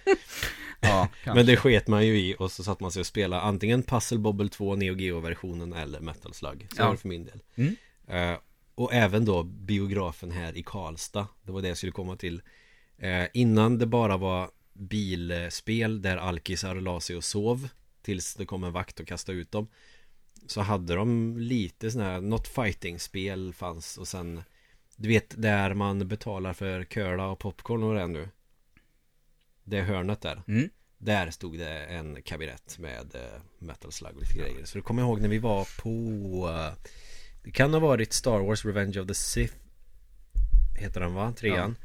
Ja, Men det sket man ju i och så satt man sig och spelade antingen Puzzle Bobble 2 Neo Geo-versionen eller Metal Slug. Så Ja. var det för min del. Mm. Eh, och även då biografen här i Karlstad. Det var det jag skulle komma till. Eh, innan det bara var bilspel där alkisar la sig och sov tills det kom en vakt och kastade ut dem. Så hade de lite sån här, något fighting-spel fanns och sen Du vet där man betalar för curla och popcorn och det nu Det hörnet där Mm. Där stod det en kabinett med eh, metal slug och lite grejer Så det kommer ihåg när vi var på eh, Det kan ha varit Star Wars Revenge of the Sith Heter den va? Trean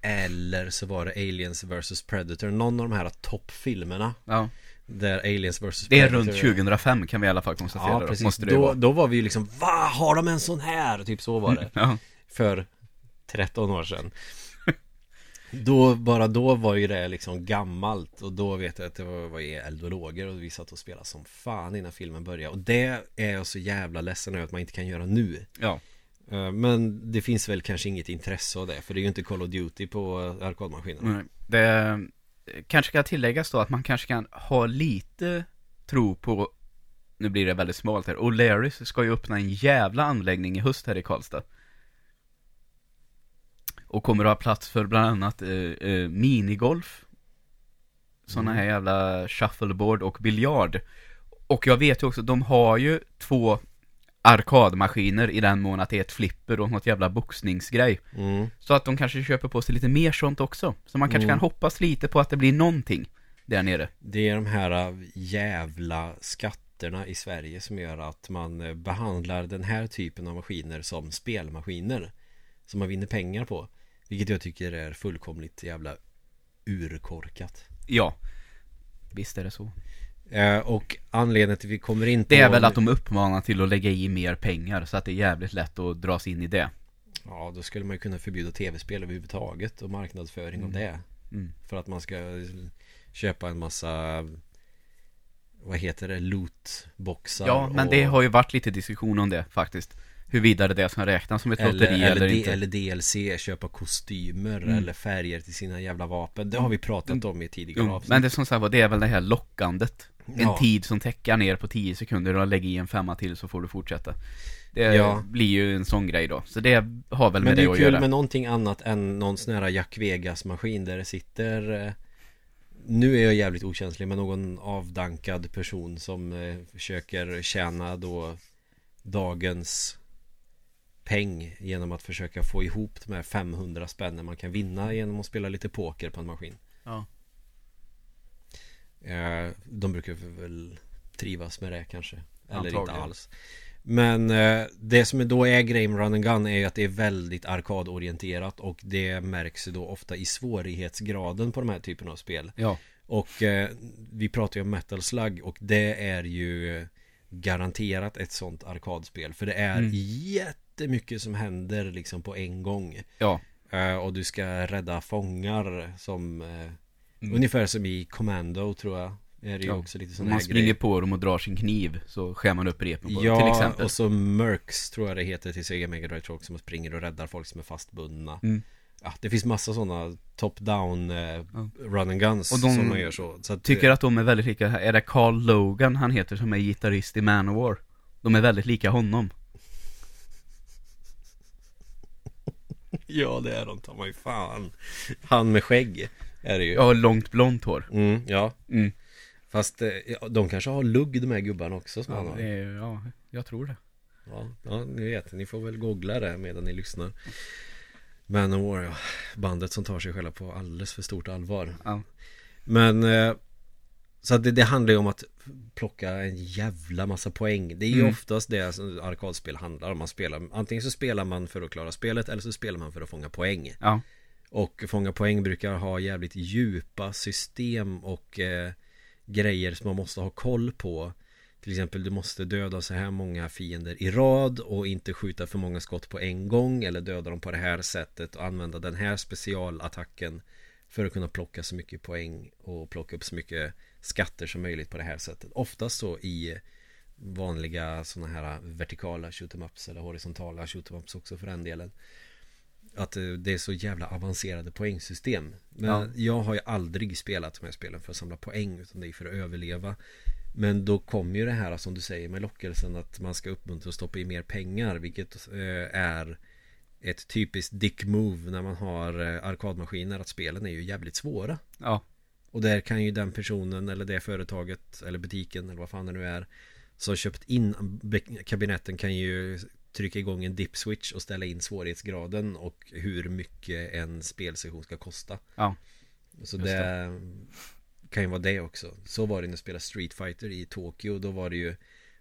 Eller så var det Aliens vs Predator Någon av de här toppfilmerna Ja. Där Aliens vs Det är runt 2005 kan vi i alla fall konstatera Ja då. precis, Måste det då, vara. då var vi ju liksom Va? Har de en sån här? Typ så var det Ja. För 13 år sedan Då, bara då var ju det liksom gammalt Och då vet jag att det var, var eld och vi satt och spelade som fan innan filmen började Och det är jag så jävla ledsen över att man inte kan göra nu ja. Eh, Men det finns väl kanske inget intresse av det För det är ju inte Call of Duty på eh, arkadmaskinerna Nej. Det kanske ska tilläggas då att man kanske kan ha lite tro på nu blir det väldigt smalt här. O'Learys ska ju öppna en jävla anläggning i höst här i Karlstad. Och kommer att ha plats för bland annat eh, eh, minigolf. Sådana här jävla shuffleboard och biljard. Och jag vet ju också, de har ju två arkadmaskiner i den mån att det är ett flipper och något jävla boxningsgrej. mm. Så att de kanske köper på sig lite mer sånt också. Så man kanske Mm. kan hoppas lite på att det blir någonting där nere. Det är de här äh, jävla skatterna i Sverige som gör att man äh, behandlar den här typen av maskiner som spelmaskiner Som man vinner pengar på Vilket jag tycker är fullkomligt jävla urkorkat Ja, visst är det så. Eh, Och anledningen till att vi kommer in på Det är väl att de uppmanar till att lägga i mer pengar så att det är jävligt lätt att dras in i det. Ja, då skulle man ju kunna förbjuda tv-spel överhuvudtaget och marknadsföring av det Mm. För att man ska köpa en massa Vad heter det? Lootboxar Ja, men och... det har ju varit lite diskussion om det faktiskt. Huruvida det ska räknas som ett Eller, lotteri eller, eller, inte. eller DLC, köpa kostymer Mm. eller färger till sina jävla vapen Det har vi pratat om i tidigare Jo, avsnitt men det är som sagt var, det är väl det här lockandet. En Ja. tid som täcker ner på 10 sekunder och lägger i en femma till så får du fortsätta. Det Ja. blir ju en sån grej då. Så det har väl Men med det det, är att kul göra. med någonting annat än någon sån här Jack Vegas-maskin där det sitter eh, Nu är jag jävligt okänslig med någon avdankad person som eh, försöker tjäna då dagens peng genom att försöka få ihop de här 500 spännen man kan vinna genom att spela lite poker på en maskin. Ja. Eh, De brukar väl trivas med det kanske. Eller inte Antagligen. alls. Men eh, det som då är grejen med Run and Gun är ju att det är väldigt arkadorienterat och det märks ju då ofta i svårighetsgraden på de här typerna av spel. Ja. Och eh, vi pratar ju om Metal Slug och det är ju garanterat ett sånt arkadspel. För det är Mm. jättemycket som händer liksom på en gång. Ja. Eh, och du ska rädda fångar som eh, Mm. Ungefär som i Commando tror jag Är det ju Ja. också lite Om sån man springer grej på dem och drar sin kniv så skär man upp repen på dem, Ja, till exempel. och så Mercs tror jag det heter till Sega Mega Drive också Som springer och räddar folk som är fastbundna Mm. Ja, det finns massa sådana top-down eh, Ja. run and guns Och de som man gör så, så att, Tycker att de är väldigt lika, är det Carl Logan han heter som är gitarrist i Manowar? De är väldigt lika honom. Ja, det är de, ta mig fan Han med skägg Är det ju Ja, långt blont hår. mm, ja Mm. Fast eh, ja, de kanske har lugg de här gubbarna också som han Ja, har det är, ja, jag tror det. Ja, ja, ni vet, ni får väl googla det medan ni lyssnar Manowar, ja, bandet som tar sig själva på alldeles för stort allvar Ja. Men eh, Så att det, det handlar ju om att plocka en jävla massa poäng Det är ju Mm. oftast det som arkadspel handlar om man spelar Antingen så spelar man för att klara spelet eller så spelar man för att fånga poäng Ja. Och fånga poäng brukar ha jävligt djupa system och eh, grejer som man måste ha koll på Till exempel du måste döda så här många fiender i rad och inte skjuta för många skott på en gång eller döda dem på det här sättet och använda den här specialattacken för att kunna plocka så mycket poäng och plocka upp så mycket skatter som möjligt på det här sättet. Oftast så i vanliga sådana här vertikala shoot em ups eller horisontala shoot em ups också för den delen. Att eh, det är så jävla avancerade poängsystem. Men Ja. jag har ju aldrig spelat de här spelen för att samla poäng utan det är för att överleva. Men då kommer ju det här som du säger med lockelsen att man ska uppmuntra att stoppa i mer pengar vilket eh, är ett typiskt dick move när man har eh, arkadmaskiner att spelen är ju jävligt svåra. Ja. Och där kan ju den personen eller det företaget eller butiken eller vad fan det nu är som köpt in kabinetten kan ju trycka igång en dip switch och ställa in svårighetsgraden och hur mycket en spelsession ska kosta. Ja. Så Just det kan ju vara det också. Så var det när jag spelade Street Fighter i Tokyo. Då var det ju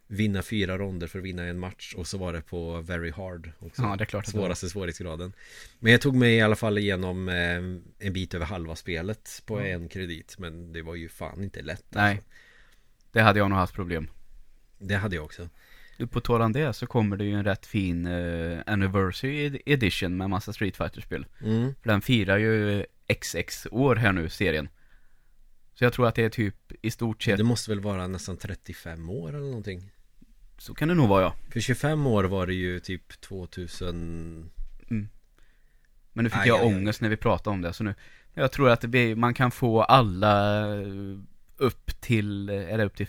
vinna fyra ronder för att vinna en match och så var det på very hard också. Ja, det är klart det. Svåraste svårighetsgraden. Men jag tog mig i alla fall igenom eh, en bit över halva spelet på Ja. en kredit. Men det var ju fan inte lätt. Nej. Alltså. Det hade jag nog haft problem. Det hade jag också. På tal om det så kommer det ju en rätt fin eh, Anniversary ed- Edition med massa Street fighter spel Mm. För den firar ju XX år här nu, serien. Så jag tror att det är typ i stort sett, Det måste väl vara nästan 35 år eller någonting. så kan det nog vara ja. För 25 år var det ju typ 2000 Men nu fick Aj, jag aj, aj. ångest när vi pratade om det, så nu Jag tror att blir, man kan få alla upp till, är det upp till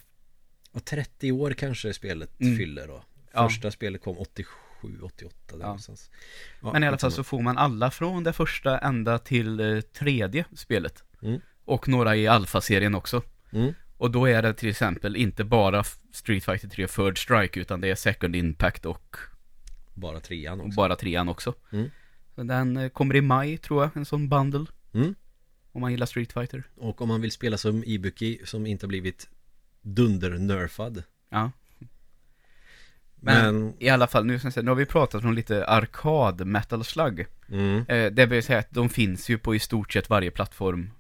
Och 30 år kanske spelet Mm. fyller då Ja. Första spelet kom 87, 88 där Ja. någonstans ja, Men i alla fall så får man alla från det första ända till eh, tredje spelet Mm. Och några i Alpha-serien också mm. Och då är det till exempel inte bara Street Fighter 3 Third Strike utan det är Second Impact och, Bara trean också bara trean också Mm. Den eh, kommer i maj tror jag, en sån bundle mm. Om man gillar Street Fighter Och om man vill spela som Ibuki som inte har blivit dunder-nerfad Ja Men, Men, i alla fall, nu, nu har vi pratat om lite arkad metal slug mm. eh, Det vill säga att de finns ju på i stort sett varje plattform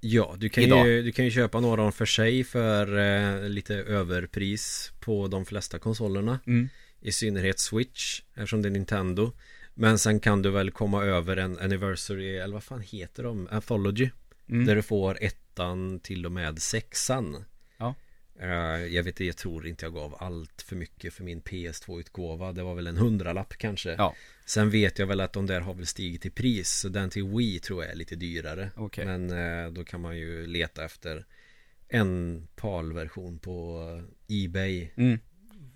Ja, du kan, Idag. ju, du kan ju köpa några av dem för sig för eh, lite överpris på de flesta konsolerna mm. I synnerhet Switch eftersom det är Nintendo Men sen kan du väl komma över en Anniversary, eller vad fan heter de? Anthology Mm. Där du får ettan till och med sexan Jag vet jag tror inte jag gav allt för mycket för min PS2-utgåva Det var väl en hundralapp kanske Ja. Sen vet jag väl att de där har väl stigit i pris Så den till Wii tror jag är lite dyrare Okej. Men eh, då kan man ju leta efter en PAL-version på Ebay Mm.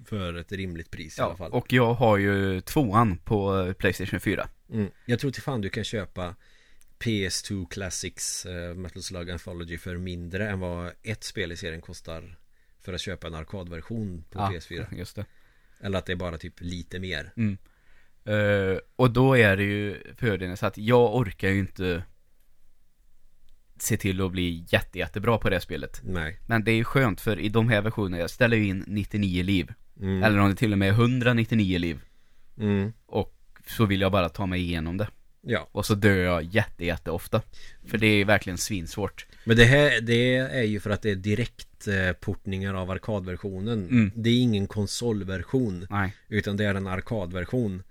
för ett rimligt pris i alla Ja, fall. och jag har ju tvåan på eh, Playstation 4. Mm. Jag tror till fan du kan köpa PS2 Classics uh, Metal Slug Anthology för mindre än vad ett spel i serien kostar för att köpa en arkadversion på ja, PS4. just det. Eller att det är bara typ lite mer. Mm. Eh, och då är det ju fördelen så att jag orkar ju inte se till att bli jätte, jättebra på det spelet. Nej. Men det är ju skönt för i de här versionerna, jag ställer ju in 99 liv. Mm. Eller om det till och med är 199 liv. Mm. Och så vill jag bara ta mig igenom det. Ja. Och så dör jag jätte, jätte ofta. För det är verkligen svinsvårt. Men det här det är ju för att det är direkt eh, portningar av arkadversionen. Mm. Det är ingen konsolversion. Nej. Utan det är en arkadversion.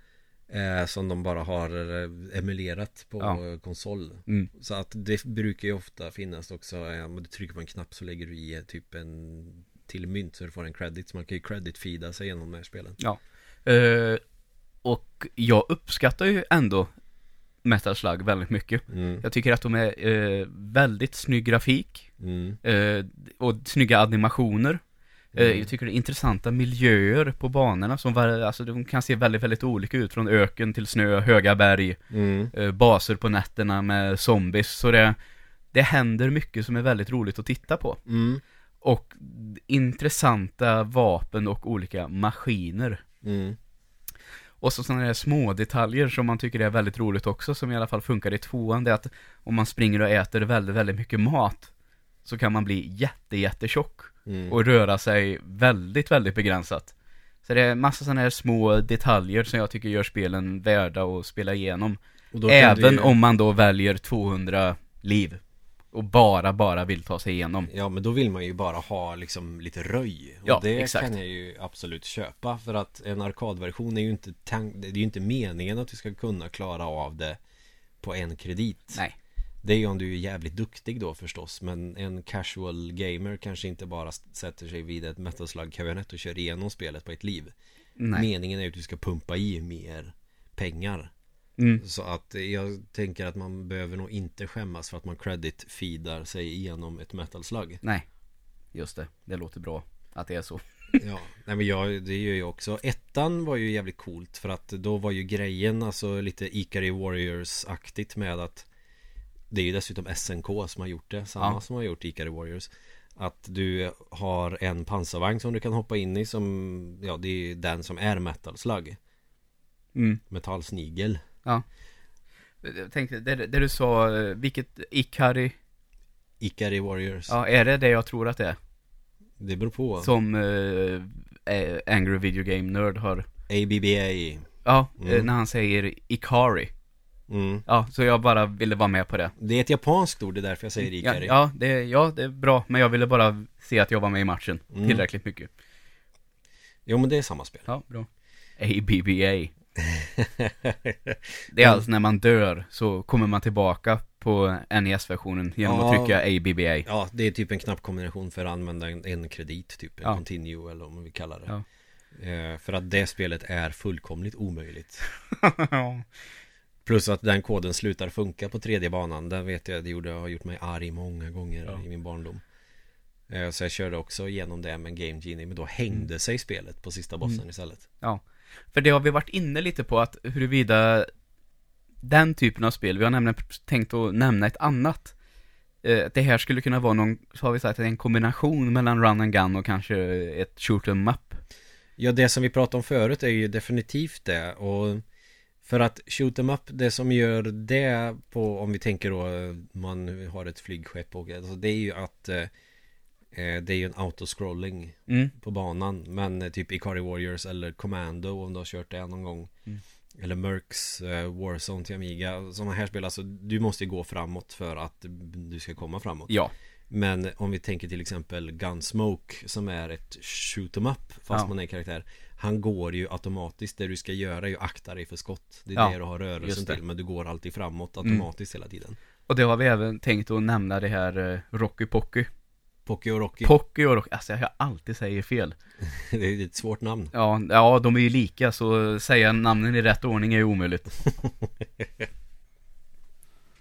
Eh, som de bara har eh, emulerat på Ja. konsol. Mm. Så att det brukar ju ofta finnas också. Eh, om du trycker på en knapp så lägger du i typ en till mynt så du får en credit. Så man kan ju credit-feeda sig genom de här spelen. Eh, och jag uppskattar ju ändå Metal Slug väldigt mycket. Mm. Jag tycker att de är eh, väldigt snygg grafik. Mm. Eh, och snygga animationer. Eh, Mm. Jag tycker det är intressanta miljöer på banorna som var, alltså de kan se väldigt, väldigt olika ut. Från öken till snö, höga berg, Mm. eh, baser på nätterna med zombies. Så det, det händer mycket som är väldigt roligt att titta på. Mm. Och intressanta vapen och olika maskiner. Och så sådana där små detaljer som man tycker är väldigt roligt också, som i alla fall funkar i tvåan, det är att om man springer och äter väldigt, väldigt mycket mat så kan man bli jätte, jättetjock Mm. och röra sig väldigt, väldigt begränsat. Så det är massa sådana här små detaljer som jag tycker gör spelen värda att spela igenom. Även ju- om man då väljer 200 liv och bara, bara vill ta sig igenom. Ja men då vill man ju bara ha liksom lite röj Och Ja, det exakt. kan jag ju absolut köpa För att en arkadversion är ju inte Det är ju inte meningen att du ska kunna klara av det På en kredit Nej. Det är ju om du är jävligt duktig då förstås Men en casual gamer kanske inte bara sätter sig vid ett metal slug kabinett och kör igenom spelet på ett liv Nej. Meningen är ju att du ska pumpa i mer pengar Mm. Så att jag tänker att man behöver nog inte skämmas för att man credit-feedar sig igenom ett metal slug Nej. Just det. Det låter bra att det är så. Ja, nej men jag, det gör jag också Ettan var ju jävligt coolt för att då var ju grejen alltså lite Ikari Warriors-aktigt med att Det är ju dessutom SNK som har gjort det, samma Ja. som har gjort Ikari Warriors Att du har en pansarvagn som du kan hoppa in i som Ja, det är den som är metal slug Mm. Metallsnigel Jag tänkte, det, det du sa, vilket Ikari, Ikari Warriors ja är det det jag tror att det är? Det beror på Som eh, Angry Video Game Nerd har, ABBA ja, eh, Mm. när han säger Ikari. mm. Ja, så jag bara ville vara med på det. Det är ett japanskt ord, det är därför jag säger Ja, Ikari ja, det, ja, det är bra, men jag ville bara se att jag var med i matchen Mm. tillräckligt mycket. Jo men det är samma spel Ja, bra. ABBA. Det är alltså när man dör så kommer man tillbaka på NES-versionen genom Ja. att trycka ABBA. Ja, det är typ en knappkombination för att använda en, en kredit, typ en Ja. continue eller vad man vill kalla det. Ja. Eh, för att det spelet är fullkomligt omöjligt. Ja. Plus att den koden slutar funka på tredje banan. Den vet jag, det gjorde, har gjort mig arg många gånger Ja. i min barndom. Eh, så jag körde också igenom det med Game Genie, men då hängde Mm. sig spelet på sista bossen istället. För det har vi varit inne lite på att huruvida den typen av spel, vi har nämligen tänkt att nämna ett annat. Eh, Det här skulle kunna vara någon, så har vi sagt, en kombination mellan run and gun och kanske ett shoot 'em up. Ja, det som vi pratade om förut är ju definitivt det. Och för att shoot em up, det som gör det på, om vi tänker då, eh, man har ett flygskepp och alltså det är ju att eh, det är ju en autoscrolling Mm. på banan. Men eh, typ Ikari Warriors eller Commando om du har kört det någon gång. Mm. Eller Mercs eh, Warzone till Amiga. Sådana här spel, alltså du måste gå framåt för att du ska komma framåt. Ja. Men om vi tänker till exempel Gunsmoke som är ett shoot em up fast Ja. man är karaktär Han går ju automatiskt, det du ska göra är ju akta dig för skott Det är Ja, det du har rörelsen till men du går alltid framåt Mm. automatiskt hela tiden Och det har vi även tänkt att nämna det här eh, Rocky Pocky. Pocky och Rocky, Pocky och Rocky, alltså jag alltid säger fel. det är ett svårt namn Ja, ja, de är ju lika så säga namnen i rätt ordning är ju omöjligt.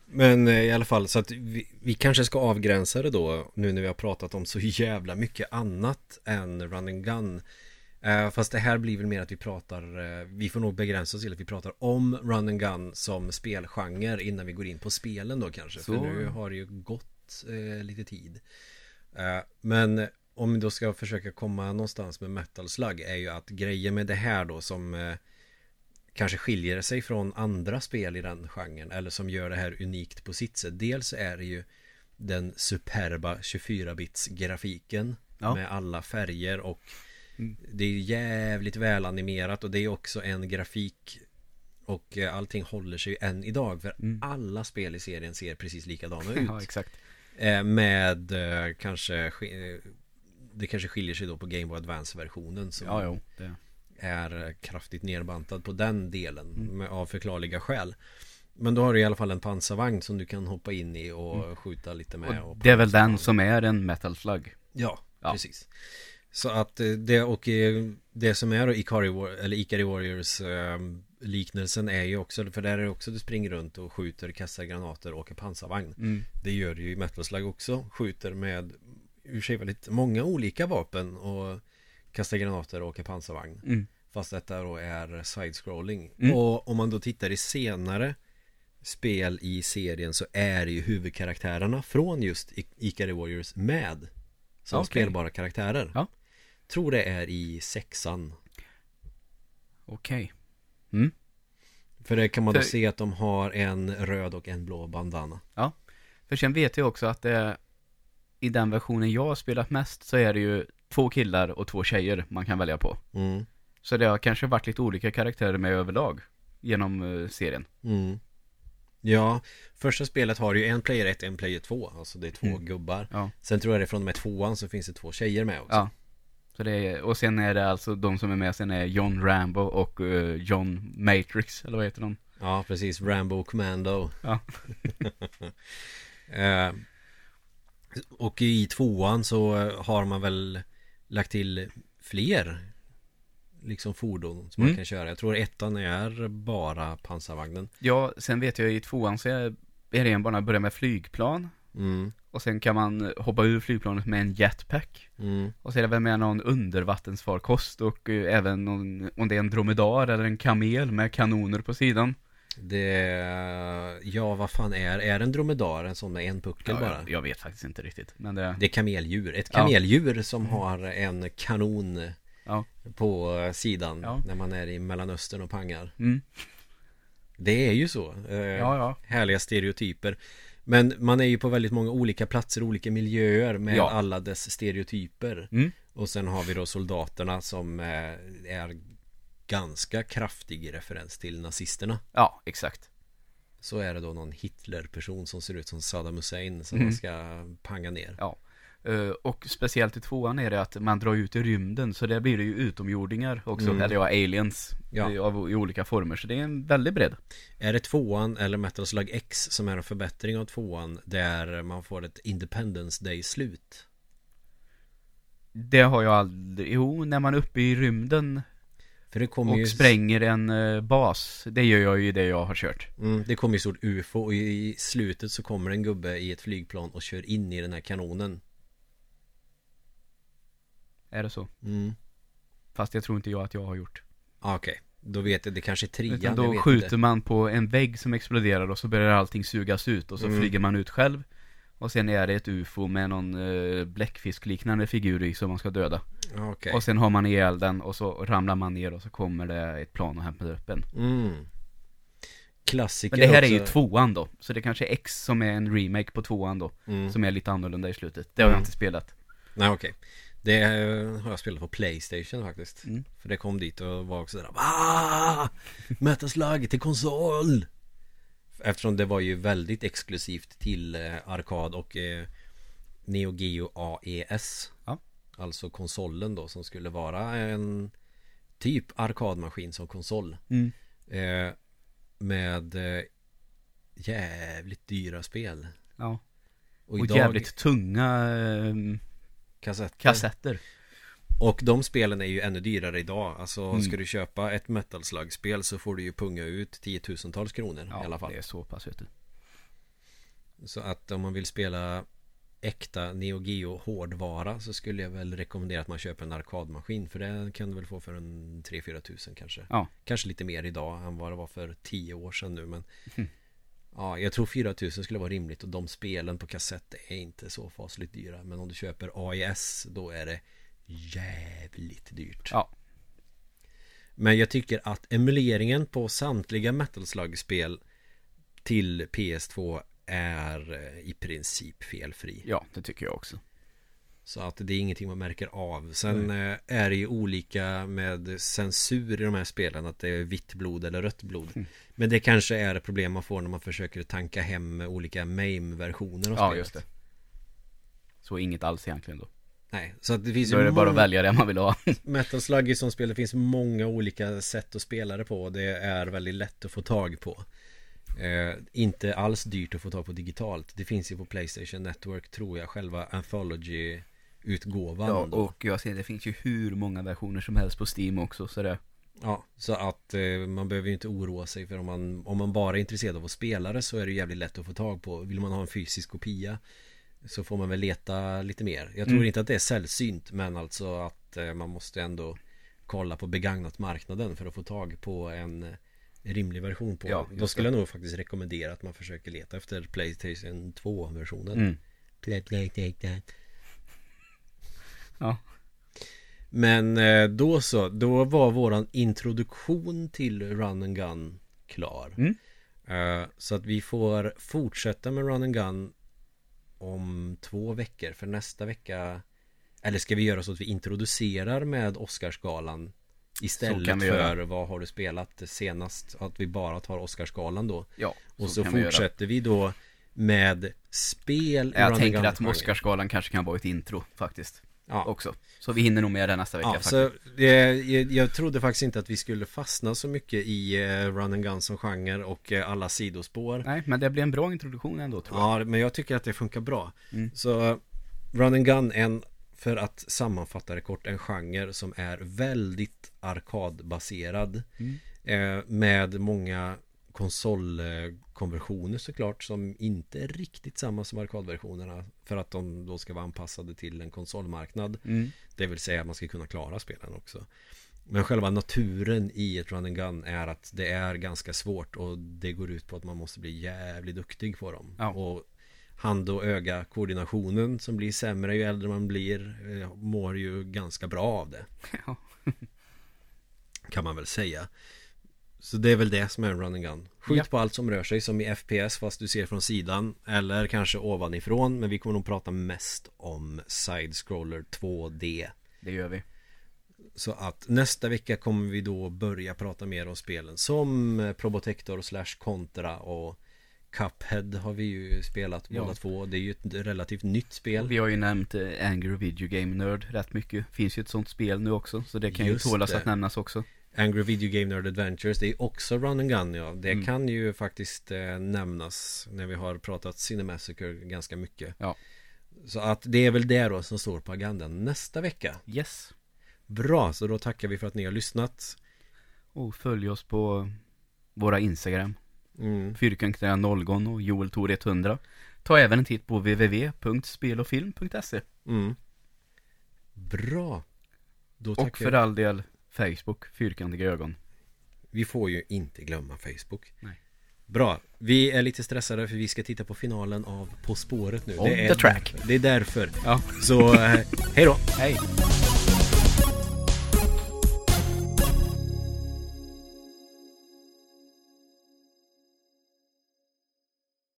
Men eh, i alla fall så att vi, vi kanske ska avgränsa det då nu när vi har pratat om så jävla mycket annat än Run and Gun. Eh, fast det här blir väl mer att vi pratar, eh, vi får nog begränsa oss till att vi pratar om Run and Gun som spelgenre innan vi går in på spelen då kanske. Så. För nu har det ju gått eh, lite tid. Eh, men om vi då ska försöka komma någonstans med Metal Slug är ju att grejen med det här då som eh, kanske skiljer sig från andra spel i den genren eller som gör det här unikt på sitt sätt. Dels är det ju den superba 24-bits grafiken Ja. med alla färger och Mm. det är jävligt välanimerat och det är också en grafik och eh, allting håller sig än idag för Mm. alla spel i serien ser precis likadana ut. Ja, exakt. Eh, Med eh, kanske sk- eh, Det kanske skiljer sig då på Game Boy Advance-versionen som Ja, jo. Det. är kraftigt nerbantad på den delen Mm. med, av förklarliga skäl. Men då har du i alla fall en pansarvagn som du kan hoppa in i och skjuta lite med. Mm. Och och det är väl den som är en metal slug. Ja, Ja. precis. Så att det och det som är då Ikari, War- eller Ikari Warriors liknelsen är ju också, för där är det också du springer runt och skjuter, kastar granater och åker pansarvagn. Mm. Det gör du ju i Metal Slug också. Skjuter med ur sig väldigt många olika vapen och kastar granater och åker pansarvagn. Mm. Fast detta då är side-scrolling. Mm. Och om man då tittar i senare spel i serien så är ju huvudkaraktärerna från just Ikari Warriors med som Okej. spelbara karaktärer. Ja. Tror det är i sexan. Okej. För det kan man då För- se att de har en röd och en blå bandana. För sen vet jag också att det i den versionen jag har spelat mest så är det ju två killar och två tjejer man kan välja på. Mm. Så det har kanske varit lite olika karaktärer med överlag genom eh, serien. Mm. Ja, första spelet har ju en player 1, en player 2 Alltså det är två Mm. gubbar Ja. Sen tror jag det från och med tvåan så finns det två tjejer med också Ja. Så det är, och sen är det alltså de som är med sen är John Rambo och eh, John Matrix, eller vad heter de? Ja, precis, Rambo Commando Ja. eh, Och i tvåan så eh, har man väl lagt till fler Liksom fordon som man Mm. kan köra Jag tror ettan är bara pansarvagnen Ja, sen vet jag i tvåan så är är det en bana börja med flygplan. mm, Och sen kan man hoppa ur flygplanet med en jetpack. mm. Och så är det väl med någon undervattensfarkost och eh, även någon, om det är en dromedar eller en kamel med kanoner på sidan. Det Ja, vad fan är Är en dromedar? En sån med en puckel bara? jag, jag vet faktiskt inte riktigt. Men det, Det är kameldjur, ett Ja. kameldjur som har en kanon Ja. på sidan Ja. när man är i Mellanöstern och pangar. mm, Det är ju så. Eh, ja, ja. Härliga stereotyper. Men man är ju på väldigt många olika platser, olika miljöer med Ja. alla dess stereotyper. Mm. Och sen har vi då soldaterna som eh, är ganska kraftig referens till nazisterna. Ja, exakt. Så är det då någon Hitler-person som ser ut som Saddam Hussein som Mm. man ska panga ner. Ja. Eh, och speciellt i tvåan är det att man drar ut i rymden, så där blir det ju utomjordingar också, Mm. eller ja, aliens Ja. av, i olika former, så det är en väldigt bredd. Är det tvåan eller Metal Slug X som är en förbättring av tvåan där man får ett Independence Day-slut? Det har jag aldrig, jo, när man är uppe i rymden och ju spränger en eh, bas, det gör jag ju i det jag har kört. mm, Det kommer ju stort UFO och i slutet så kommer en gubbe i ett flygplan och kör in i den här kanonen Är det så? mm. Fast jag tror inte jag att jag har gjort. ah, Okej, då vet jag, det kanske är trean, Utan jag då vet skjuter inte. man på en vägg som exploderar och så börjar allting sugas ut och så Mm. flyger man ut själv. Och sen är det ett UFO med någon eh, bläckfiskliknande figur i som man ska döda. Ah, Okej Och sen har man ihjäl den och så ramlar man ner och så kommer det ett plan och hämtar upp en. mm. Klassiker Men det här är också. ju tvåan då. Så det kanske är X som är en remake på tvåan då. mm. Som är lite annorlunda i slutet. Det har Mm. jag inte spelat. Nej okej Det har jag spelat på Playstation faktiskt Mm. För det kom dit och var också där ah! Metal Slug till konsol Eftersom det var ju väldigt exklusivt till eh, arkad och eh, Neo Geo AES Ja. Alltså konsolen då som skulle vara en Typ arkadmaskin som konsol Mm. eh, Med eh, Jävligt dyra spel Ja. Och, Och idag jävligt tunga eh, kassetter kassetter. Och de spelen är ju ännu dyrare idag Alltså Mm. ska du köpa ett Metal Slug-spel så får du ju punga ut tiotusentals kronor Ja, i alla fall det är så pass vet du. Så att om man vill spela äkta Neo Geo hårdvara så skulle jag väl rekommendera att man köper en arkadmaskin för det kan du väl få för en 3-4 tusen kanske. Ja. Kanske lite mer idag än vad det var för 10 år sedan nu men Mm. Ja, jag tror 4 tusen skulle vara rimligt och de spelen på kassett är inte så fasligt dyra men om du köper AIS då är det jävligt dyrt. Ja. Men jag tycker att emuleringen på samtliga Metal Slug-spel till PS2 är eh, i princip felfri. Ja, det tycker jag också. Så att det är ingenting man märker av. Sen eh, är det ju olika med censur i de här spelen. Att det är vitt blod eller rött blod. Mm. Men det kanske är ett problem man får när man försöker tanka hem olika MAME-versioner av Ja, spelet. just det. Så inget alls egentligen då. Nej, så att det finns Då är det bara att välja det man vill ha. Metal Slug i som spel, det finns många olika sätt att spela det på. Det är väldigt lätt att få tag på. Eh, inte alls dyrt att få tag på digitalt. Det finns ju på Playstation Network tror jag, själva Anthology-utgåvan. Ja, och jag ser det finns ju hur många versioner som helst på Steam också, så det Ja, så att eh, man behöver ju inte oroa sig för om man, om man bara är intresserad av att spela det så är det jävligt lätt att få tag på. Vill man ha en fysisk kopia så får man väl leta lite mer. Jag tror Mm. inte att det är sällsynt men alltså att eh, man måste ändå kolla på begagnat marknaden för att få tag på en rimlig version på Ja, Då skulle jag nog faktiskt rekommendera att man försöker leta efter Playstation 2-versionen. mm. Ja, Men eh, då så, då var våran introduktion till Run and Gun klar. Mm. Eh, Så att vi får fortsätta med Run and Gun om två veckor. För nästa vecka Eller ska vi göra så att vi introducerar med Oscarsgalan Istället för göra. vad har du spelat senast? Att vi bara tar Oscarsgalan då. ja Och så, vi göra. fortsätter vi då med spel Jag tänker att. Oscarsgalan kanske kan vara ett intro faktiskt ja. också. Så vi hinner nog med det nästa vecka Ja, faktiskt. så jag, jag, trodde faktiskt inte att vi skulle fastna så mycket i eh, Run and Gun som genre och eh, alla sidospår. Nej, men det blir en bra introduktion ändå tror jag. Ja, men jag tycker att det funkar bra. Mm. Så eh, Run and Gun en, för att sammanfatta det kort, en genre som är väldigt arkadbaserad. Mm. Eh, med många konsolkonversioner såklart som inte är riktigt samma som arkadversionerna för att de då ska vara anpassade till en konsolmarknad. Mm. Det vill säga att man ska kunna klara spelen också. Men själva naturen i ett run and gun är att det är ganska svårt och det går ut på att man måste bli jävligt duktig på dem. Ja. Och hand och öga koordinationen som blir sämre ju äldre man blir eh, mår ju ganska bra av det. Ja. Kan man väl säga. Så det är väl det som är en run and gun. Skjut Ja. på allt som rör sig som i FPS fast du ser från sidan. Eller kanske ovanifrån. Men vi kommer nog prata mest om Side-scroller 2D. Det gör vi. Så att nästa vecka kommer vi då börja prata mer om spelen som Probotector slash Contra och Cuphead har vi ju spelat Ja. båda två. Det är ju ett relativt nytt spel. Vi har ju nämnt eh, Angry Video Game Nerd rätt mycket. Finns ju ett sånt spel nu också, så det kan Just ju tålas det. att nämnas också. Angry Video Game Nerd Adventures Det är också Run and Gun ja Det Mm. kan ju faktiskt eh, nämnas När vi har pratat Cinemassacre ganska mycket Ja. Så att det är väl det då som står på agendan nästa vecka Yes. Bra, så då tackar vi för att ni har lyssnat Och följ oss på våra Instagram. mm. Fyrkantiga Nollgon och Joel Tor 100. Ta även en titt på www.spelofilm.se. Mm. Bra Då Och för all del Facebook, Fyrkantiga Ögon. Vi får ju inte glömma Facebook Nej. Bra, vi är lite stressade för vi ska titta på finalen av På spåret nu On det är the track. Det är därför Ja, Så, eh, hej då hej.